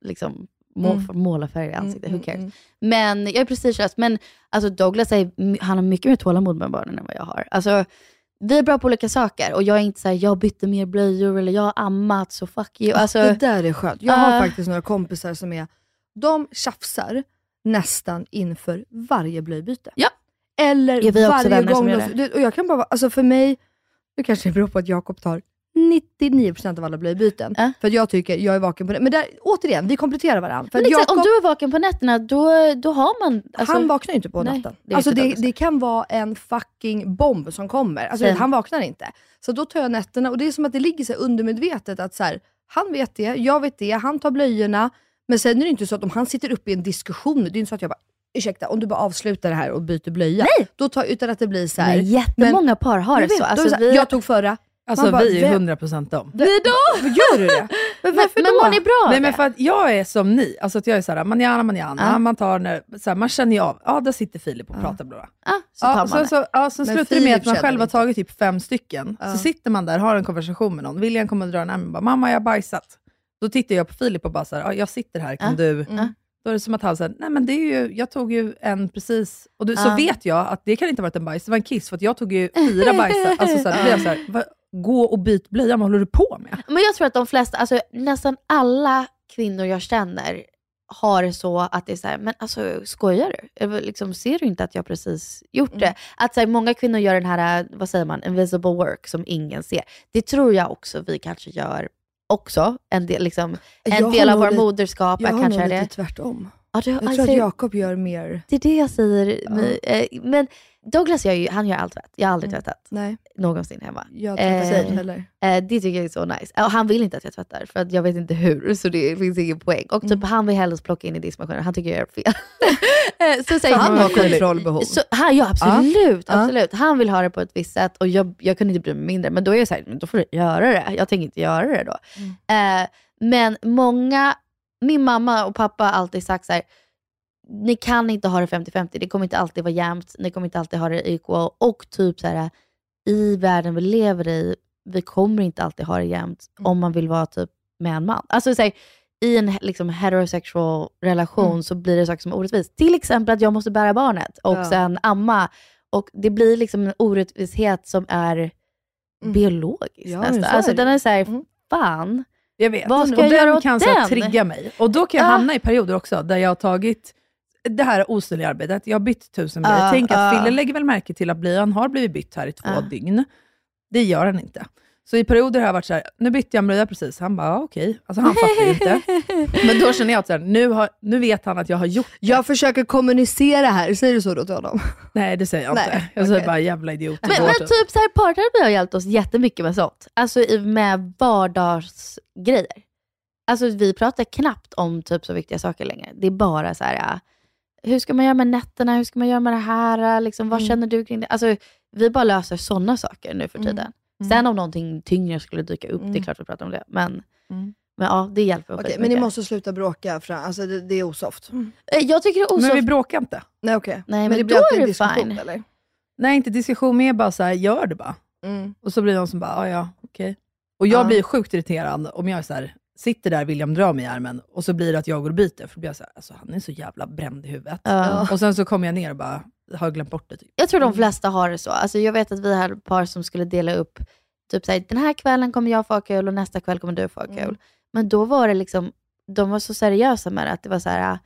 liksom Mm. målarfärg i ansiktet. Mm, Who cares? mm, Men jag är prestigelös. Men alltså Douglas är, han har mycket mer tålamod med barnen än vad jag har. Alltså, vi är bra på olika saker och jag är inte så här, jag bytte mer blöjor eller jag har ammat så fuck you. Alltså, det där är skönt. Jag har äh. faktiskt några kompisar som är, de tjafsar nästan inför varje blöjbyte. Ja. Eller Ja, varje gång. Och jag kan bara, alltså för mig, det kanske beror på att Jakob tar 99% av alla blöjbyten. Ja. För jag tycker, jag är vaken på det. Men där, återigen, vi kompletterar varandra. För men här, Jakob, om du är vaken på nätterna, då, då har man... Alltså, han vaknar ju inte på nej, natten. det alltså det, det kan vara en fucking bomb som kommer. Alltså, Same. han vaknar inte. Så då tar jag nätterna och det är som att det ligger så undermedvetet att så här, han vet det, jag vet det, han tar blöjorna. Men sen är det inte så att om han sitter uppe i en diskussion, det är inte så att jag bara ursäkta, om du bara avslutar det här och byter blöja. Nej. Då tar, utan att det blir så här. Nej, jättemånga par har Jag det så. Alltså, Jag tog förra. Alltså bara, vi är vem- 100% dem. ni då? Gör du det? Men Men, varför men då? mår ni bra Nej men för att jag är som ni, alltså att jag är såhär, manjana manjana, Ja. man tar när, så här, man känner ju av, ja där sitter Filip och pratar bla. bla. Ja, så tar man så, det. så, ja, så Men slutar det med att man själv har tagit typ fem stycken. Så sitter man där, har en konversation med någon, William kommer och drar en arm och bara, mamma jag har bajsat. Då tittar jag på Filip och bara såhär, ja, jag sitter här, kan du... Mm. Då är det som att han säger, nej men det är ju, jag tog ju en precis, och du, så vet jag att det kan inte ha varit en bajs, det var en kiss, för jag tog ju fyra bajsar. Alltså då blir jag såhär, "Va, gå och byt blöja, vad håller du på med? Men jag tror att de flesta, alltså nästan alla kvinnor jag känner har det så att det är så här, men alltså skojar du? Liksom, ser du inte att jag precis gjort Mm. det? Att så här, många kvinnor gör den här, vad säger man, invisible work som ingen ser. Det tror jag också vi kanske gör också. En del, liksom, en har del av nog vår lite- moderskap Jag är har kanske nog är lite det. tvärtom. Ja, du, Jag tror alltså, att Jakob gör mer... Det är det jag säger. Ja. Men, eh, Men Douglas gör ju, han gör allt tvätt. Jag har aldrig Mm. tvättat Nej, någonsin hemma. jag tror inte Eh, det heller. Eh, det tycker jag är så nice. Och han vill inte att jag tvättar, för att jag vet inte hur, så det finns ingen poäng. Och typ Mm. han vill helst plocka in i diskmaskinen, han tycker jag gör fel. Eh, så, så, Han har kontrollbehov. Så, han, ja absolut, Ja. absolut. Han vill ha det på ett visst sätt och jag, jag kunde inte bry mig mindre. Men då är jag såhär, då får du göra det. Jag tänker inte göra det då. Mm. Eh, men många, min mamma och pappa har alltid sagt så här. ni kan inte ha det 50-50, det kommer inte alltid vara jämnt, ni kommer inte alltid ha det equal. Och typ så här, i världen vi lever i, vi kommer inte alltid ha det jämnt Mm. om man vill vara typ med en man. Alltså så här, i en liksom, heterosexual relation Mm. så blir det saker som är orättvist. Till exempel att jag måste bära barnet och Ja. sen amma. Och det blir liksom en orättvishet som är Mm. biologisk Ja, nästan. så Alltså den är såhär, Mm. fan. Jag vet. Vad ska och jag den göra åt kan så den? trigga mig. Och då kan jag Ja. hamna i perioder också, där jag har tagit det här osynliga arbetet. Jag har bytt tusen blöjor. Ja, Tänk att ja. Fille lägger väl märke till att blöjan har blivit bytt här i två Ja. dygn. Det gör han inte. Så i perioder har jag varit så här, nu bytte jag en blöja precis. Han bara, ja, okej. Alltså han fattar ju inte. Men då känner jag att så här, nu, har, nu vet han att jag har gjort det. Jag försöker kommunicera här, säger du så då till honom? Nej, det säger jag Nej, inte. Jag säger okej. bara, jävla idiot. Men, men typ så här, parterapi har hjälpt oss jättemycket med sånt. Alltså med vardagsgrejer. Alltså vi pratar knappt om typ så viktiga saker längre. Det är bara så här, ja, hur ska man göra med nätterna? Hur ska man göra med det här? Liksom, vad Mm. känner du kring det? Alltså vi bara löser sådana saker nu för Mm. tiden. Mm. Sen om någonting tyngre skulle dyka upp, det är Mm. klart vi pratar om det. Men, Mm. men ja, det hjälper väldigt men ni måste sluta bråka, för, alltså det, det är osoft. Eh, Jag tycker det är Men osoft. vi bråkar inte. Nej okej. Nej, men det då blir alltid är en det diskussion fine. eller? Nej, inte diskussion, mer bara så här, gör det bara. Mm. Och så blir det någon som bara, "Ah, ja okej. Och jag Ja. blir sjukt irriterad om jag är så här, sitter där, William drar mig i armen, och så blir det att jag går och byter, för då blir jag så här, alltså, han är så jävla bränd i huvudet. Ja. Och sen så kommer jag ner och bara, har glömt bort det. Typ. Jag tror de flesta har det så. Alltså jag vet att vi hade ett par som skulle dela upp, typ såhär, den här kvällen kommer jag få ha kul och nästa kväll kommer du få ha kul. Mm. Men då var det liksom, de var så seriösa med det, att det var så här,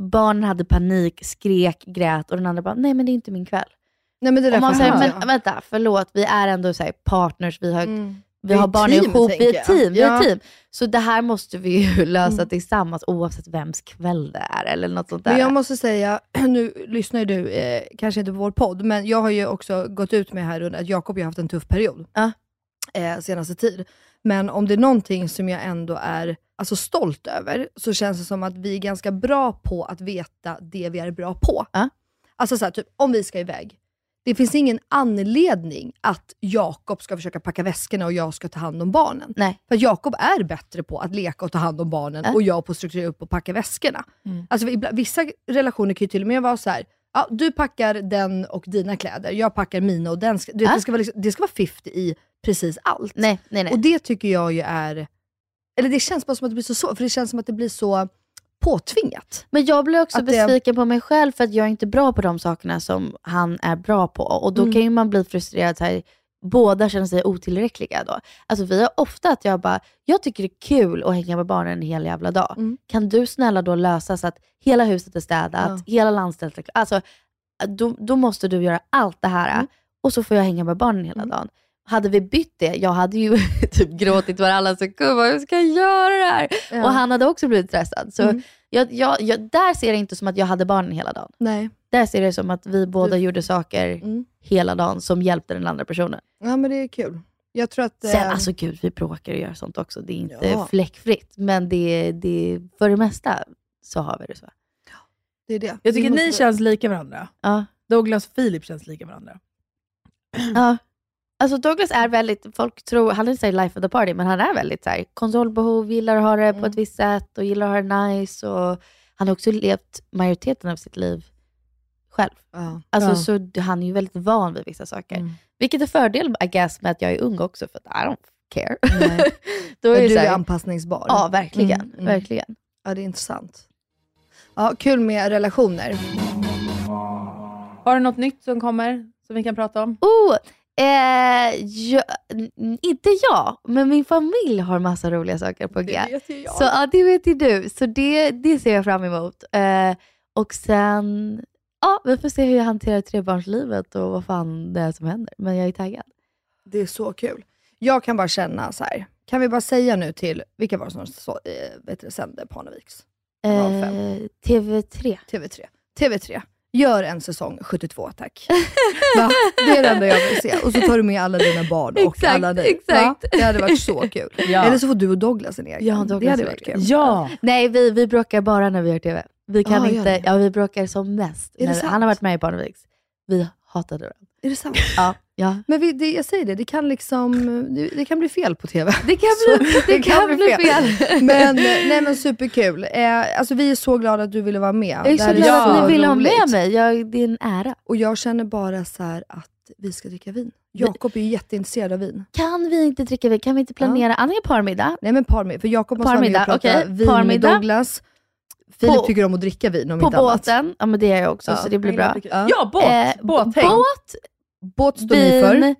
barnen hade panik, skrek, grät och den andra bara, nej men det är inte min kväll. Nej men det där Och man säger, men vänta, förlåt, vi är ändå så partners, vi har, Mm. Vi har barn team, ihop, vi är team. Vi är Ja. team. Så det här måste vi ju lösa Mm. tillsammans oavsett vems kväll det är eller något sånt där. Men jag måste säga, nu lyssnar ju du eh, kanske inte på vår podd, men jag har ju också gått ut med här under att Jakob har haft en tuff period Ja. eh, senaste tid. Men om det är någonting som jag ändå är alltså, stolt över, så känns det som att vi är ganska bra på att veta det vi är bra på. Ja. Alltså så här, typ, om vi ska iväg. Det finns ingen anledning att Jakob ska försöka packa väskorna och jag ska ta hand om barnen. Nej. För Jakob är bättre på att leka och ta hand om barnen Ja. och jag på att strukturera upp och packa väskorna. Alltså, ibland- vissa relationer kan ju till och med vara så här. Ja, du packar den och dina kläder, jag packar mina och den. Ska, du Ja. det, ska vara liksom, det ska vara 50 i precis allt. Nej, nej, nej. Och det tycker jag ju är... Eller det känns bara som att det blir så svårt, för det känns som att det blir så påtvingat. Men jag blir också Att det- besviken på mig själv för att jag är inte bra på de sakerna som han är bra på. Och då Mm. kan ju man bli frustrerad, här, båda känner sig otillräckliga då. Alltså vi har ofta att jag bara, jag tycker det är kul att hänga med barnen en hel jävla dag. Mm. Kan du snälla då lösa så att hela huset är städat, Ja. hela landstället är klart. Alltså, då, då måste du göra allt det här Mm. och så får jag hänga med barnen hela dagen. Hade vi bytt det, jag hade ju typ gråtit varannan sekund. Vad ska jag göra det här? Ja. Och han hade också blivit stressad. Så Mm. jag, jag, jag, där ser jag det inte som att jag hade barnen hela dagen. Nej. Där ser jag det som att vi båda gjorde saker Mm. hela dagen som hjälpte den andra personen. Ja, men det är kul. Jag tror att... Sen, eh, alltså gud, vi bråkar och gör sånt också. Det är inte Ja. fläckfritt, men det, det, för det mesta så har vi det så. det är det. Jag tycker Vi ni måste- känns lika varandra. Ja. Douglas och Filip känns lika varandra. Ja. Alltså Douglas är väldigt, folk tror, han är inte life of the party, men han är väldigt så här, kontrollbehov, gillar att ha det på ett visst sätt och gillar att ha det nice. Och han har också levt majoriteten av sitt liv själv. Ja. Alltså, Ja. så han är ju väldigt van vid vissa saker. Mm. Vilket är fördel I guess, med att jag är ung också, för att I don't care. Då är du så är här, anpassningsbar. Ja, verkligen. Mm, mm. verkligen. Ja, det är intressant. Ja, kul med relationer. Har du något nytt som kommer som vi kan prata om? Oh, eh, jag, inte jag, men min familj har massa roliga saker på G. vet ju jag. Så ja, det vet ju du. Så det, det ser jag fram emot. Eh, och sen, ja, vi får se hur jag hanterar trebarnslivet och vad fan det är som händer. Men jag är taggad. Det är så kul. Jag kan bara känna så här. kan vi bara säga nu till, vilka var det som så, eh, vet du, sände Parneviks? Eh, TV3. TV3. TV3. Gör en säsong 72 tack. Va? Det är det enda jag vill se. Och så tar du med alla dina barn och Exakt, alla dig. exakt. Va? Det hade varit så kul. Ja. Eller så får du och Douglas en egen. Ja, Douglas det hade varit kul. Ja! Nej, vi, vi bråkar bara när vi gör TV. Vi kan Ah, inte, ja vi bråkar som mest. Är det När, sant? han har varit med i Parneviks. Vi hatade varandra. Är det sant? Ja, ja. Men vi, det, jag säger det, det kan liksom, det, det kan bli fel på TV. Det kan bli, det kan bli fel. Men, nej, men superkul. Eh, alltså, vi är så glada att du ville vara med. Jag är så glad att ni vill ha med mig. Jag, det är en ära. Och jag känner bara så här att vi ska dricka vin. Jakob är ju jätteintresserad av vin. Kan vi inte dricka vin? Kan vi inte planera antingen parmiddag? Nej men parmiddag, för Jakob måste vara med och prata okej. vin med Parmiddag. Douglas. Filip På- tycker om att dricka vin om På inte annat. båten. Ja men det är jag också, Ja. så det blir bra. Ja. Ja, båt! Eh, Båthäng. båt, Båt står ni för.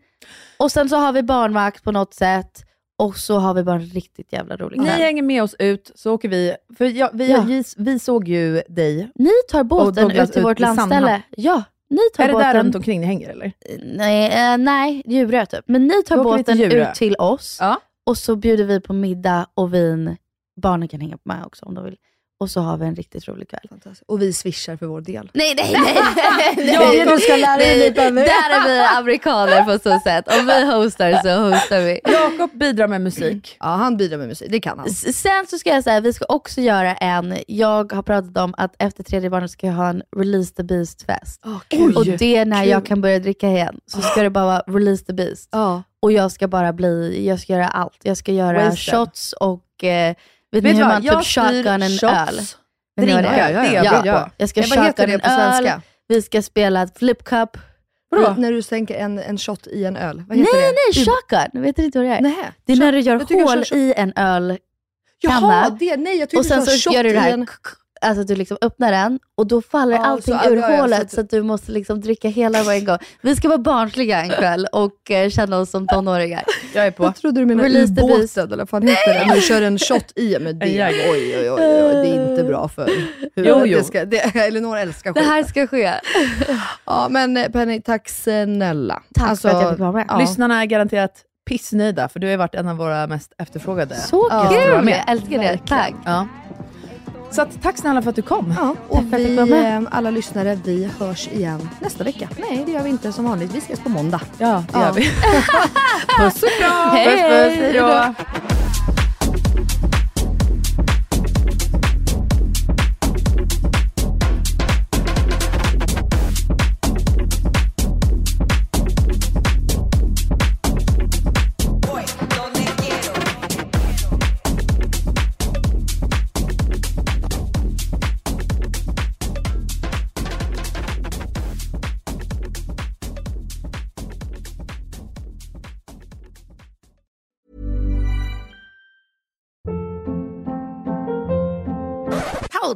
och sen så har vi barnvakt på något sätt. Och så har vi bara en riktigt jävla rolig Ni kväll. hänger med oss ut, så åker vi. För jag, vi, Ja. vi, vi såg ju dig. Ni tar båten ut till vårt till landställe. Ja, ni tar Är det båten. där runt omkring ni hänger eller? Nej, eh, nej, Djurö typ. Men ni tar till båten Djurö. ut till oss Ja. och så bjuder vi på middag och vin. Barnen kan hänga med också om de vill. Och så har vi en riktigt rolig kväll. Och vi swishar för vår del. Nej, nej, nej. nej. Du ska lära dig lite nu. Där är vi amerikaner på så sätt. Om vi hostar så hostar vi. Jakob bidrar med musik. Ja, han bidrar med musik. Det kan han. S- Sen så ska jag säga, vi ska också göra en, jag har pratat om att efter tredje barnet ska jag ha en Release the Beast-fest. Oj, och det är när kul. jag kan börja dricka igen. Så ska det bara vara Release the Beast. Ja. Och jag ska bara bli, jag ska göra allt. Jag ska göra Wasted. shots och, eh, vet, ni Vet du hur man Jag typ shotgun en shots, öl? Ni det drinkar, det är jag Ja. på. Jag ska Ja, vad heter shotgun det en på öl, svenska? vi ska spela ett flip cup. Vadå? När du sänker en, en shot i en öl. Vad Nej, heter det? nej, shotgun. Vet ni inte vad det är? Nej. Det är när du gör Jag jag hål i en ölkanna. Jaha, det, nej jag tyckte och sen så shot gör du det här, en... alltså du liksom öppnar den och då faller Ja, allting så- ur ja, ja, så hålet att- så att du måste liksom dricka hela på en gång. Vi ska vara barnsliga en kväll och eh, känna oss som tonåringar. Jag är på. Jag trodde du menade Release the beast. ubåten, eller vad fan heter det? När du kör en shot i med det. Oj, oj, oj, oj, det är inte bra för huvudet. Jo, jo. Det ska, det, Elinor älskar Det skit. här ska ske. Ja, men eh, Penny, tack snälla. Tack Alltså, för att jag fick vara med. ja. Lyssnarna är garanterat pissnöjda, för du har varit en av våra mest efterfrågade. Så kul! Jag älskar det. Tack. Så att, tack snälla för att du kom. Ja, och vi, eh, alla lyssnare, vi hörs igen nästa vecka. Nej, det gör vi inte som vanligt. Vi ses på måndag. Ja, det Ja. gör vi. Puss och kram! Hej, puss, puss, hej då.